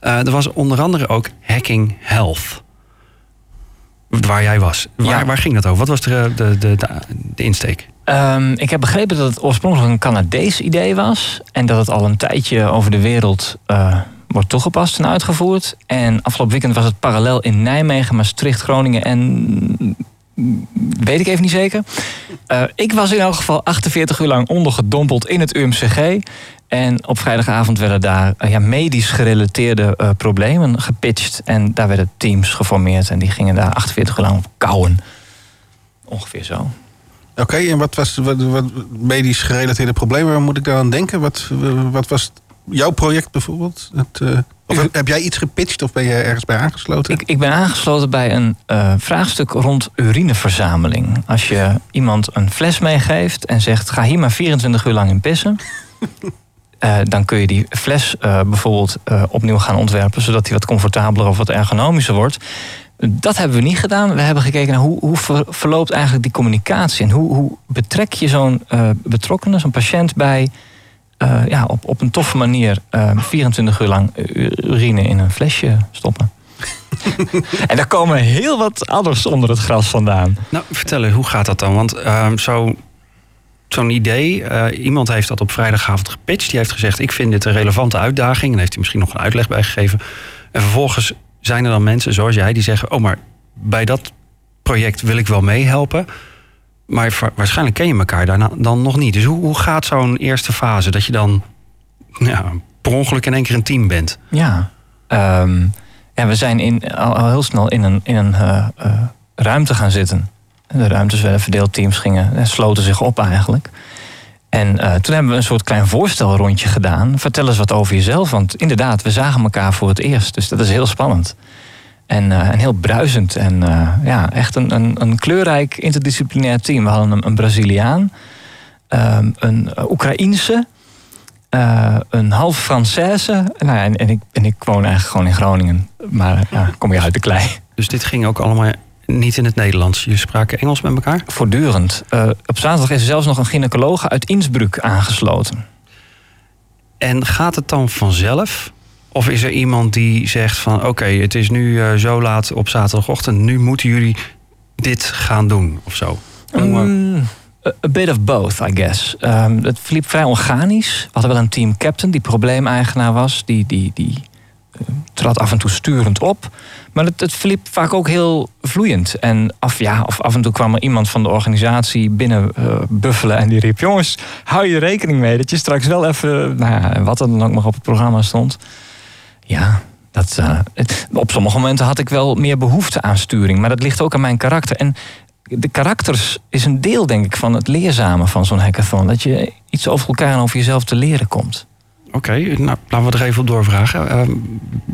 Eh, er was onder andere ook Hacking Health. Waar jij was. Waar, Ja. waar ging dat over? Wat was de, de, de, de, insteek? Ehm, ik heb begrepen dat het oorspronkelijk een Canadees idee was. En dat het al een tijdje over de wereld eh, wordt toegepast en uitgevoerd. En afgelopen weekend was het parallel in Nijmegen, Maastricht, Groningen en. Weet ik even niet zeker. Eh, ik was in elk geval 48 uur lang ondergedompeld in het UMCG. En op vrijdagavond werden daar eh, ja, medisch gerelateerde eh, problemen gepitcht. En daar werden teams geformeerd. En die gingen daar 48 uur lang op kouwen. Ongeveer zo. Oké, en wat was wat, wat medisch gerelateerde problemen? Waar moet ik daar aan denken? Wat, wat was jouw project bijvoorbeeld? Het, eh, of heb, heb jij iets gepitcht of ben je ergens bij aangesloten? Ik, ik ben aangesloten bij een vraagstuk rond urineverzameling. Als je iemand een fles meegeeft en zegt: ga hier maar 24 uur lang in pissen. eh, dan kun je die fles eh, bijvoorbeeld eh, opnieuw gaan ontwerpen, zodat die wat comfortabeler of wat ergonomischer wordt. Dat hebben we niet gedaan. We hebben gekeken naar hoe, hoe ver- verloopt eigenlijk die communicatie. En hoe, hoe betrek je zo'n betrokkenen, zo'n patiënt bij ja, op, op een toffe manier eh, 24 uur lang urine in een flesje stoppen. en daar komen heel wat anders onder het gras vandaan. Nou, vertel eens, hoe gaat dat dan? Want ehm, zo, zo'n idee, eh, iemand heeft dat op vrijdagavond gepitcht. Die heeft gezegd, ik vind dit een relevante uitdaging. En heeft hij misschien nog een uitleg bij gegeven. En vervolgens zijn er dan mensen zoals jij die zeggen... oh, maar bij dat project wil ik wel meehelpen. Maar waarschijnlijk ken je elkaar daarna dan nog niet. Dus hoe, hoe gaat zo'n eerste fase? Dat je dan ja, per ongeluk in één keer een team bent. Ja, ja we zijn in, al, al heel snel in een, in een eh, eh, ruimte gaan zitten. De ruimtes werden verdeeld, teams gingen en sloten zich op eigenlijk. En eh, toen hebben we een soort klein voorstelrondje gedaan. Vertel eens wat over jezelf, want inderdaad, we zagen elkaar voor het eerst. Dus dat is heel spannend. En, eh, heel bruisend. En eh, ja, echt een, een, een kleurrijk interdisciplinair team. We hadden een, een Braziliaan, ehm, een Oekraïense, eh, een half Française. Nou ja, en, en, ik, en ik woon eigenlijk gewoon in Groningen. Maar ja, kom je uit de klei. Dus dit ging ook allemaal niet in het Nederlands. Je spraken Engels met elkaar? Voortdurend. Eh, op zaterdag is er zelfs nog een gynaecoloog uit Innsbruck aangesloten. En gaat het dan vanzelf? Of is er iemand die zegt van oké, het is nu eh, zo laat op zaterdagochtend, nu moeten jullie dit gaan doen of zo? Mm, a, bit of both, I guess. Ehm, het verliep vrij organisch. We hadden wel een team captain die probleemeigenaar was. Die, die, die trad af en toe sturend op. Maar het, het verliep vaak ook heel vloeiend. En af, ja, of af en toe kwam er iemand van de organisatie binnen eh, buffelen... en die riep, jongens, hou je rekening mee... dat je straks wel even, nou ja, wat er dan ook nog op het programma stond... Ja, dat, eh, op sommige momenten had ik wel meer behoefte aan sturing. Maar dat ligt ook aan mijn karakter. En de karakters is een deel, denk ik, van het leerzame van zo'n hackathon. Dat je iets over elkaar en over jezelf te leren komt. Oké, nou laten we er even op doorvragen. Uh,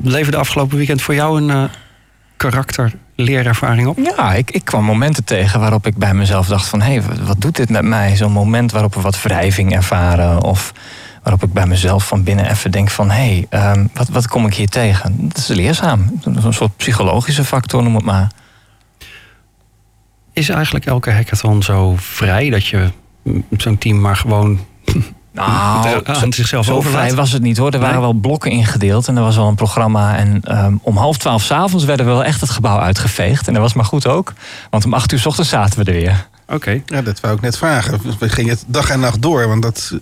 leverde afgelopen weekend voor jou een eh, karakterleerervaring op? Ja, ik, ik kwam momenten tegen waarop ik bij mezelf dacht van... hé, hey, wat doet dit met mij? Zo'n moment waarop we wat wrijving ervaren... of waarop ik bij mezelf van binnen even denk van... hé, hey, ehm, wat, wat kom ik hier tegen? Dat is leerzaam. Een soort psychologische factor, noem het maar. Is eigenlijk elke hackathon zo vrij dat je zo'n team maar gewoon Nou, aan zichzelf zo overlaat? vrij was het niet hoor. Er waren Nee? wel blokken ingedeeld en er was wel een programma. En ehm, om half twaalf s'avonds werden we wel echt het gebouw uitgeveegd. En dat was maar goed ook, want om acht uur s ochtends zaten we er weer. Oké. Ja, dat wou ik net vragen. We gingen het dag en nacht door. Want dat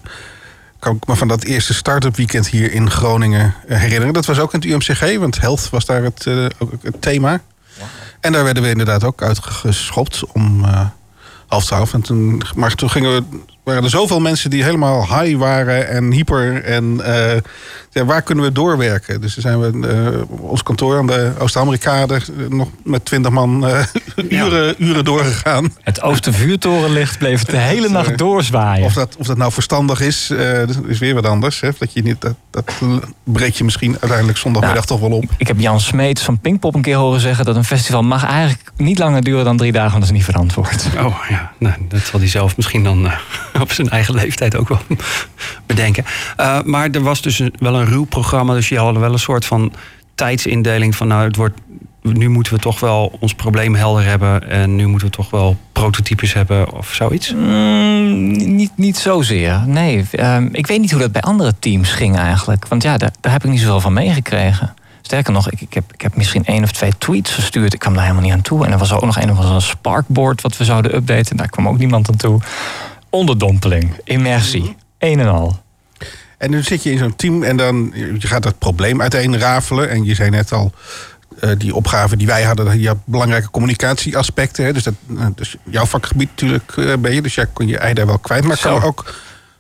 kan ik me van dat eerste start-up weekend hier in Groningen eh, herinneren. Dat was ook in het UMCG, want health was daar het, eh, het thema. En daar werden we inderdaad ook uitgeschopt om eh, half twaalf. En toen, maar toen gingen we, waren er zoveel mensen die helemaal high waren en hyper. En eh, ja, waar kunnen we doorwerken? Dus zijn we eh, ons kantoor aan de Oost-Amerikade nog met twintig man eh, uren, uren doorgegaan. Het Oostervuurtorenlicht bleef het de hele Dat, nacht doorzwaaien. Of dat, of dat nou verstandig is, eh, is weer wat anders. Hè? Dat, je niet, dat, dat breek je misschien uiteindelijk zondagmiddag Nou, toch wel op. Ik heb Jan Smeets van Pinkpop een keer horen zeggen... dat een festival mag eigenlijk niet langer duren dan drie dagen... want dat is niet verantwoord. Oh ja, nou, dat zal hij zelf misschien dan eh, op zijn eigen leeftijd ook wel bedenken. Eh, maar er was dus een- wel een ruw programma, dus je hadden wel een soort van tijdsindeling van nou, het wordt, nu moeten we toch wel ons probleem helder hebben en nu moeten we toch wel prototypes hebben of zoiets. Mm, niet, niet zozeer. Nee, ehm, ik weet niet hoe dat bij andere teams ging eigenlijk. Want ja, daar, heb ik niet zoveel van meegekregen. Sterker nog, ik, ik, heb, ik heb misschien één of twee tweets verstuurd. Ik kwam daar helemaal niet aan toe. En er was ook nog een of andere Sparkboard wat we zouden updaten. Daar kwam ook niemand aan toe. Onderdompeling, immersie, een en al. En nu zit je in zo'n team en dan je gaat dat probleem uiteenrafelen. En je zei net al, eh, die opgave die wij hadden, je had belangrijke communicatieaspecten. Hè? Dus, dat, eh, dus jouw vakgebied natuurlijk eh, ben je, dus jij kon je ei daar wel kwijt. Maar ik kan me ook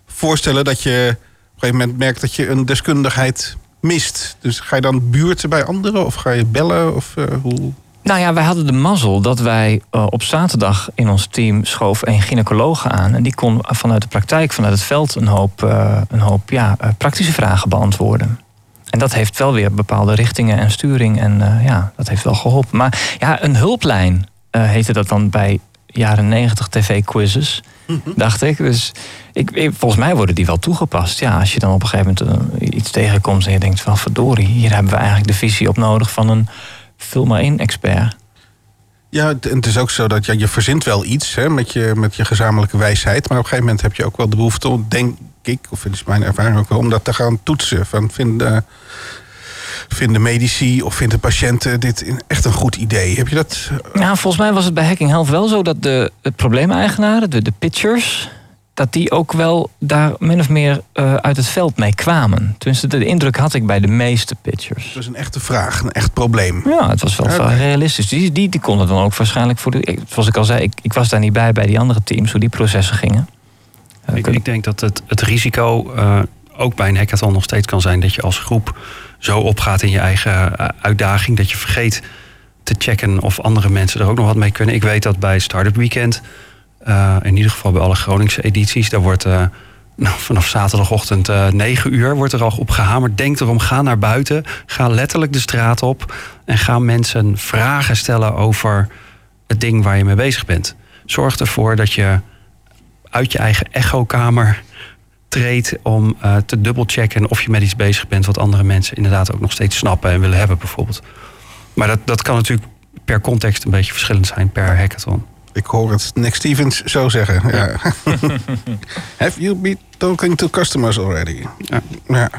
voorstellen dat je op een gegeven moment merkt dat je een deskundigheid mist. Dus ga je dan buurten bij anderen of ga je bellen? Of, eh, hoe? Nou ja, wij hadden de mazzel dat wij eh, op zaterdag in ons team schoof een gynaecoloog aan. En die kon vanuit de praktijk, vanuit het veld, een hoop, eh, een hoop ja, eh, praktische vragen beantwoorden. En dat heeft wel weer bepaalde richtingen en sturing. En ja, dat heeft wel geholpen. Maar ja, een hulplijn heette dat dan bij jaren 90 tv-quizzes. Dacht ik. Dus ik, ik- volgens mij worden die wel toegepast. Ja, als je dan op een gegeven moment iets tegenkomt en je denkt van verdorie, hier hebben we eigenlijk de visie op nodig van een vul maar in expert. Ja, het- en het is ook zo dat ja, je verzint wel iets hè, met, je, met je gezamenlijke wijsheid. Maar op een gegeven moment heb je ook wel de behoefte om, denk ik, of het is mijn ervaring ook wel, om dat te gaan toetsen. Van, vind, eh, vinden medici of vinden patiënten dit echt een goed idee? Heb je dat? Nou, volgens mij was het bij Hacking Health wel zo dat de, de probleemeigenaren, de, de pitchers, dat die ook wel daar min of meer eh, uit het veld mee kwamen. Tenminste, de indruk had ik bij de meeste pitchers. Het was een echte vraag, een echt probleem. Ja, het was wel realistisch. Die, die, die konden dan ook waarschijnlijk voor de. ik- Zoals ik al zei, ik, ik was daar niet bij bij die andere teams, hoe die processen gingen. Eh, Ik, ik denk dat het, het risico eh, ook bij een hackathon nog steeds kan zijn dat je als groep zo opgaat in je eigen uitdaging dat je vergeet te checken of andere mensen er ook nog wat mee kunnen. Ik weet dat bij Startup Weekend, eh, in ieder geval bij alle Groningse edities, daar wordt eh, nou, vanaf zaterdagochtend eh 9 uur wordt er al op gehamerd. Denk erom, ga naar buiten, ga letterlijk de straat op en ga mensen vragen stellen over het ding waar je mee bezig bent. Zorg ervoor dat je uit je eigen echokamer treedt om eh, te dubbelchecken of je met iets bezig bent wat andere mensen inderdaad ook nog steeds snappen en willen hebben bijvoorbeeld. Maar dat, dat kan natuurlijk per context een beetje verschillend zijn per hackathon. Ik hoor het Nick Stevens zo zeggen. Ja. Have you been talking to customers already? Ja. Ja.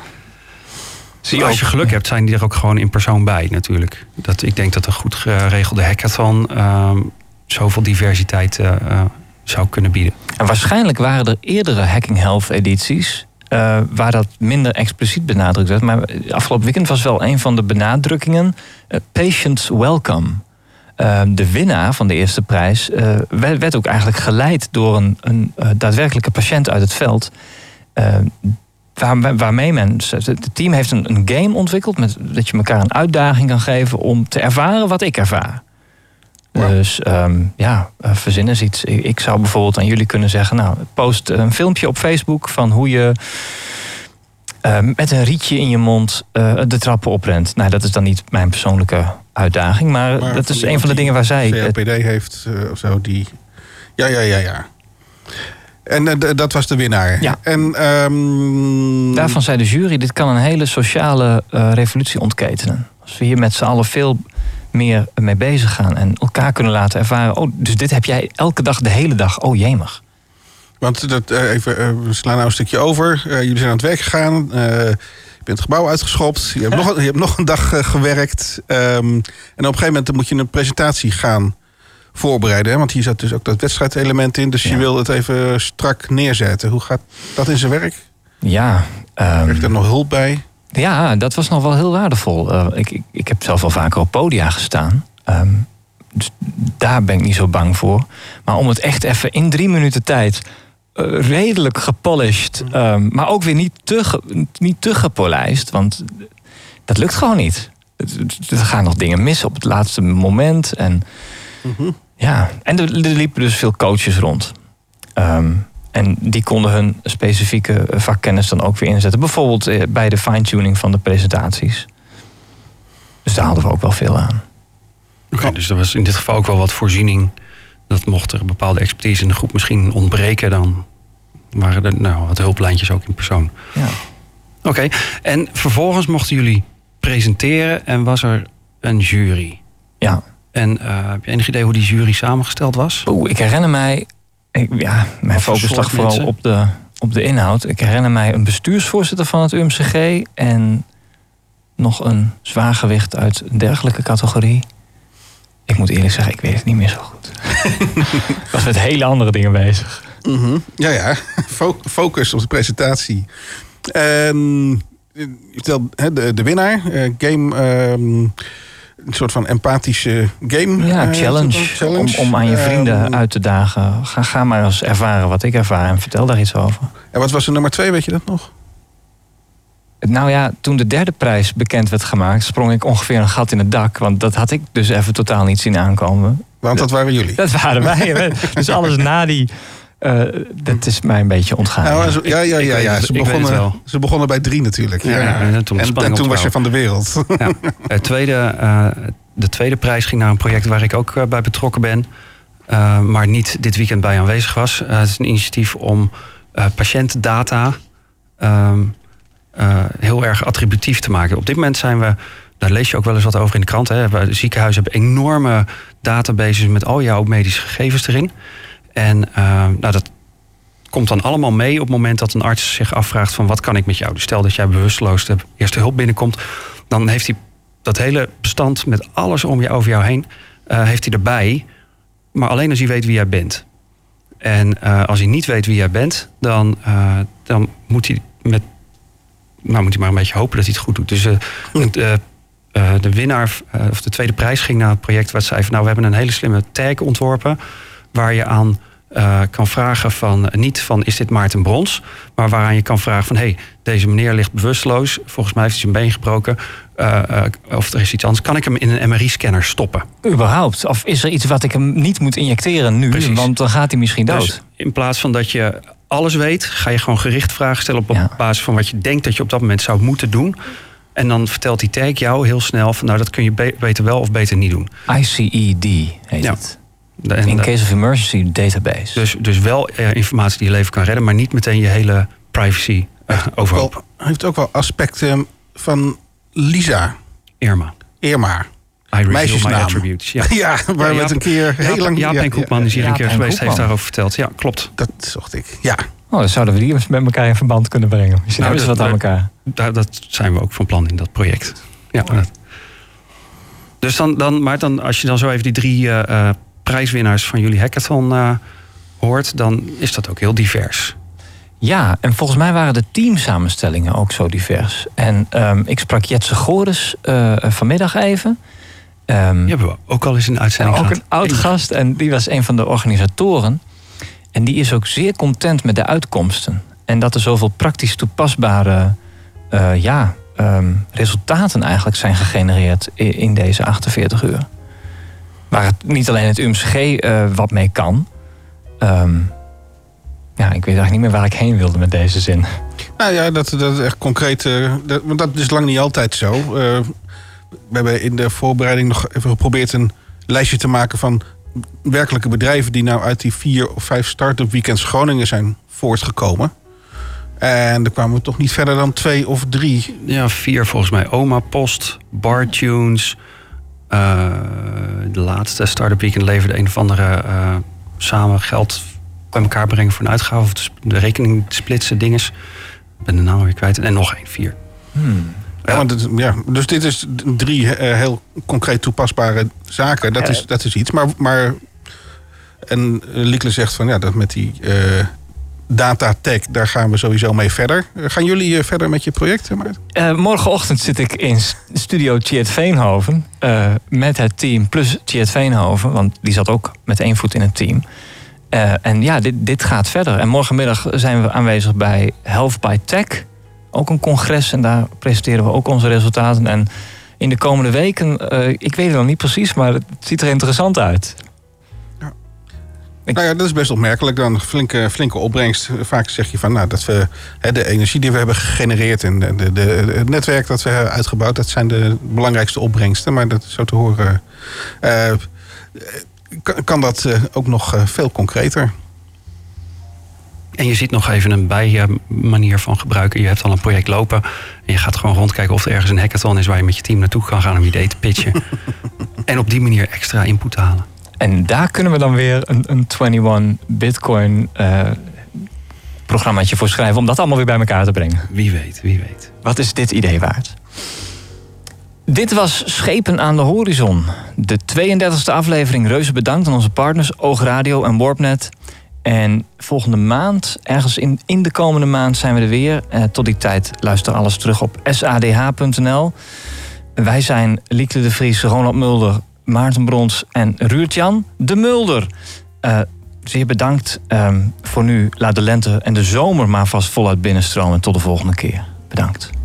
Zie als je geluk hebt, zijn die er ook gewoon in persoon bij natuurlijk. Dat, ik denk dat een goed geregelde hackathon ehm, zoveel diversiteit eh, eh, zou kunnen bieden. En waarschijnlijk waren er eerdere Hacking Health edities. eh, waar dat minder expliciet benadrukt werd. Maar afgelopen weekend was wel een van de benadrukkingen. patients welcome. Eh, de winnaar van de eerste prijs eh, werd, ook eigenlijk geleid door een, een eh, daadwerkelijke patiënt uit het veld. Eh, waar, waarmee men. Het team heeft een, een game ontwikkeld. Met, dat je elkaar een uitdaging kan geven om te ervaren wat ik ervaar. Dus ehm, ja, eh, verzin eens iets. Ik, ik zou bijvoorbeeld aan jullie kunnen zeggen: Nou, post een filmpje op Facebook van hoe je eh, met een rietje in je mond eh, de trappen oprent. Nou, dat is dan niet mijn persoonlijke uitdaging, maar, Maar dat is een van de dingen waar zij. COPD heeft eh, of zo, die... Ja, ja, ja, ja. En eh, dat was de winnaar. Ja. En ehm, Daarvan zei de jury: dit kan een hele sociale revolutie ontketenen. Als we hier met z'n allen veel meer mee bezig gaan en elkaar kunnen laten ervaren. Oh, dus dit heb jij elke dag, de hele dag. Oh, jemig. Want dat, eh, even, eh, we slaan nou een stukje over. Eh, jullie zijn aan het werk gegaan. je bent het gebouw uitgeschopt. Je hebt, nog, een- je hebt nog een dag gewerkt. Ehm, en op een gegeven moment moet je een presentatie gaan voorbereiden. Hè? Want hier zat dus ook dat wedstrijdelement in. Dus je wil het even strak neerzetten. Hoe gaat dat in zijn werk? Ja. ehm, Krijg je er nog hulp bij? Ja, dat was nog wel heel waardevol. Ik, ik, ik heb zelf wel vaker op podia gestaan. Ehm, dus daar ben ik niet zo bang voor. Maar om het echt even in drie minuten tijd redelijk gepolished, ehm, maar ook weer niet te, ge- niet te gepolijst, want dat lukt gewoon niet. Er gaan nog dingen mis op het laatste moment. En, ja. en er, er liepen dus veel coaches rond. Ehm, en die konden hun specifieke vakkennis dan ook weer inzetten. Bijvoorbeeld eh, bij de fine-tuning van de presentaties. Dus daar hadden we ook wel veel aan. Oké, dus er was in dit geval ook wel wat voorziening. Dat mocht er bepaalde expertise in de groep misschien ontbreken, dan waren er nou, wat hulplijntjes ook in persoon. Ja. Oké, en vervolgens mochten jullie presenteren en was er een jury. Ja. En eh, heb je enig idee hoe die jury samengesteld was? Oeh, ik herinner mij. Ik, ja, mijn focus lag vooral mensen? op de, op de inhoud. Ik herinner mij een bestuursvoorzitter van het UMCG en nog een zwaargewicht uit een dergelijke categorie. Ik moet eerlijk zeggen, ik weet het niet meer zo goed. ik was met hele andere dingen bezig. Mhm. Ja, ja. Fo- Focus op de presentatie. En eh, je vertelt, hè, de, de winnaar. eh, game. ehm, een soort van empathische game. Ja, eh, challenge. challenge. Om, om aan je vrienden Ehm, uit te dagen. Ga, ga maar eens ervaren wat ik ervaar en vertel daar iets over. En wat was de nummer twee, weet je dat nog? Nou ja, toen de derde prijs bekend werd gemaakt, sprong ik ongeveer een gat in het dak. Want dat had ik dus even totaal niet zien aankomen. Want dat waren jullie. Dat waren wij. dus alles na die. Eh, dat is mij een beetje ontgaan. Nou, ja. zo- ja, ja, ja. Ze, begonnen, ze begonnen bij drie natuurlijk. Ja, en toen en, en toen was je van de wereld. Het tweede, eh, de tweede prijs ging naar een project waar ik ook eh, bij betrokken ben. eh, maar niet dit weekend bij aanwezig was. Het is een initiatief om eh, patiëntendata ehm, eh, heel erg attributief te maken. Op dit moment zijn we, daar lees je ook wel eens wat over in de krant. Hè. We- Ziekenhuizen hebben enorme databases met al jouw medische gegevens erin. En eh, nou, dat komt dan allemaal mee op het moment dat een arts zich afvraagt van wat kan ik met jou. Dus stel dat jij bewusteloos de eerste hulp binnenkomt, dan heeft hij dat hele bestand met alles om je, over jou heen, eh, heeft hij erbij. Maar alleen als hij weet wie jij bent. En eh, als hij niet weet wie jij bent, dan, eh, dan moet hij met. Nou, moet hij maar een beetje hopen dat hij het goed doet. Dus eh, eh, de winnaar, of de tweede prijs ging naar het project waar het zei van nou, we hebben een hele slimme tag ontworpen. Waar je aan eh, kan vragen van eh, niet van is dit Maarten Brons, maar waaraan je kan vragen van hé, hey, deze meneer ligt bewusteloos. Volgens mij heeft hij zijn been gebroken. eh, of er is iets anders. Kan ik hem in een MRI-scanner stoppen? Überhaupt? Of is er iets wat ik hem niet moet injecteren nu? Precies. Want dan gaat hij misschien dood. Dus in plaats van dat je alles weet, ga je gewoon gericht vragen stellen op Ja. basis van wat je denkt dat je op dat moment zou moeten doen. En dan vertelt die tag jou heel snel van nou dat kun je be- beter wel of beter niet doen. ICED heet Ja. het. En In case of emergency database. dus, dus wel eh, informatie die je leven kan redden, maar niet meteen je hele privacy eh, overhoop. Wel, heeft ook wel aspecten van Lisa Irma. Irma. I Meisjesnaam. attributes. Ja. Ja, waar we Jaap- het een keer heel Jaap, lang... Jaap ja, en Koepman ja, is hier Jaap een keer geweest, heeft daarover verteld. Ja, klopt. Dat zocht ik. Ja. Oh, dan zouden we die met elkaar in verband kunnen brengen. Misschien Nou, hebben ze wat aan elkaar. Daar, dat zijn we ook van plan in dat project. Ja, dat. Dus dan, dan, maar dan, als je dan zo even die drie eh, eh, prijswinnaars van jullie hackathon eh, hoort, dan is dat ook heel divers. Ja, en volgens mij waren de teamsamenstellingen ook zo divers. En ehm, ik sprak Jetse Goris eh, vanmiddag even. Ehm, Die hebben we ook al eens in de en uitzending ook gehad. een oud gast en die was een van de organisatoren. En die is ook zeer content met de uitkomsten. En dat er zoveel praktisch toepasbare eh, ja, ehm, resultaten eigenlijk zijn gegenereerd in deze 48 uur. Waar het niet alleen het UMCG eh, wat mee kan. Ehm, ja, ik weet eigenlijk niet meer waar ik heen wilde met deze zin. Nou ja, dat, dat is echt concreet. eh, dat, want dat is lang niet altijd zo. Eh, we hebben in de voorbereiding nog even geprobeerd een lijstje te maken van werkelijke bedrijven die nou uit die vier of vijf start-up weekends Groningen zijn voortgekomen. En er kwamen we toch niet verder dan twee of drie. Ja, vier volgens mij. Oma Post, Bartunes. eh de laatste Startup Weekend leverde een of andere eh, samen geld bij elkaar brengen voor een uitgave. Of de, rekening splitsen dinges. Ik ben de naam weer kwijt. En nog één, vier. Ja, want het- ja, dus dit is drie eh, heel concreet toepasbare zaken. Dat, is, dat is iets. Maar, maar en eh, Liekle zegt van ja, dat met die eh data tech, daar gaan we sowieso mee verder. Eh, gaan jullie eh, verder met je project, Maarten? Eh, morgenochtend zit ik in studio Tjeerd Veenhoven. met het team plus Tjeerd Veenhoven. Want die zat ook met één voet in het team. En ja, dit, dit gaat verder. En morgenmiddag zijn we aanwezig bij Health by Tech. Ook een congres. En daar presenteren we ook onze resultaten. En in de komende weken, ik weet het nog niet precies, maar het ziet er interessant uit. Nou ja, dat is best opmerkelijk dan. Flinke, flinke opbrengst. Vaak zeg je van nou, dat we hè, de energie die we hebben gegenereerd en de, de, de- het netwerk dat we hebben uitgebouwd, dat zijn de belangrijkste opbrengsten. Maar dat is zo te horen. eh, kan, kan dat eh, ook nog eh, veel concreter? En je ziet nog even een bijmanier van gebruiken. Je hebt al een project lopen. En je gaat gewoon rondkijken of er ergens een hackathon is waar je met je team naartoe kan gaan om je idee te pitchen. en op die manier extra input te halen. En daar kunnen we dan weer een, een 21 Bitcoin eh programmaatje voor schrijven. Om dat allemaal weer bij elkaar te brengen. Wie weet, wie weet. Wat is dit idee waard? Dit was Schepen aan de Horizon. De 32e aflevering. Reuze bedankt aan onze partners Oogradio en Warpnet. En volgende maand, ergens in, in de komende maand, zijn we er weer. Eh, tot die tijd luister alles terug op sadh.nl. Wij zijn Lieke de Vries, Ronald Mulder, Maarten Brons en Ruurtjan de Mulder. Eh, zeer bedankt Ehm, voor nu. Laat de lente en de zomer maar vast voluit binnenstromen. Tot de volgende keer. Bedankt.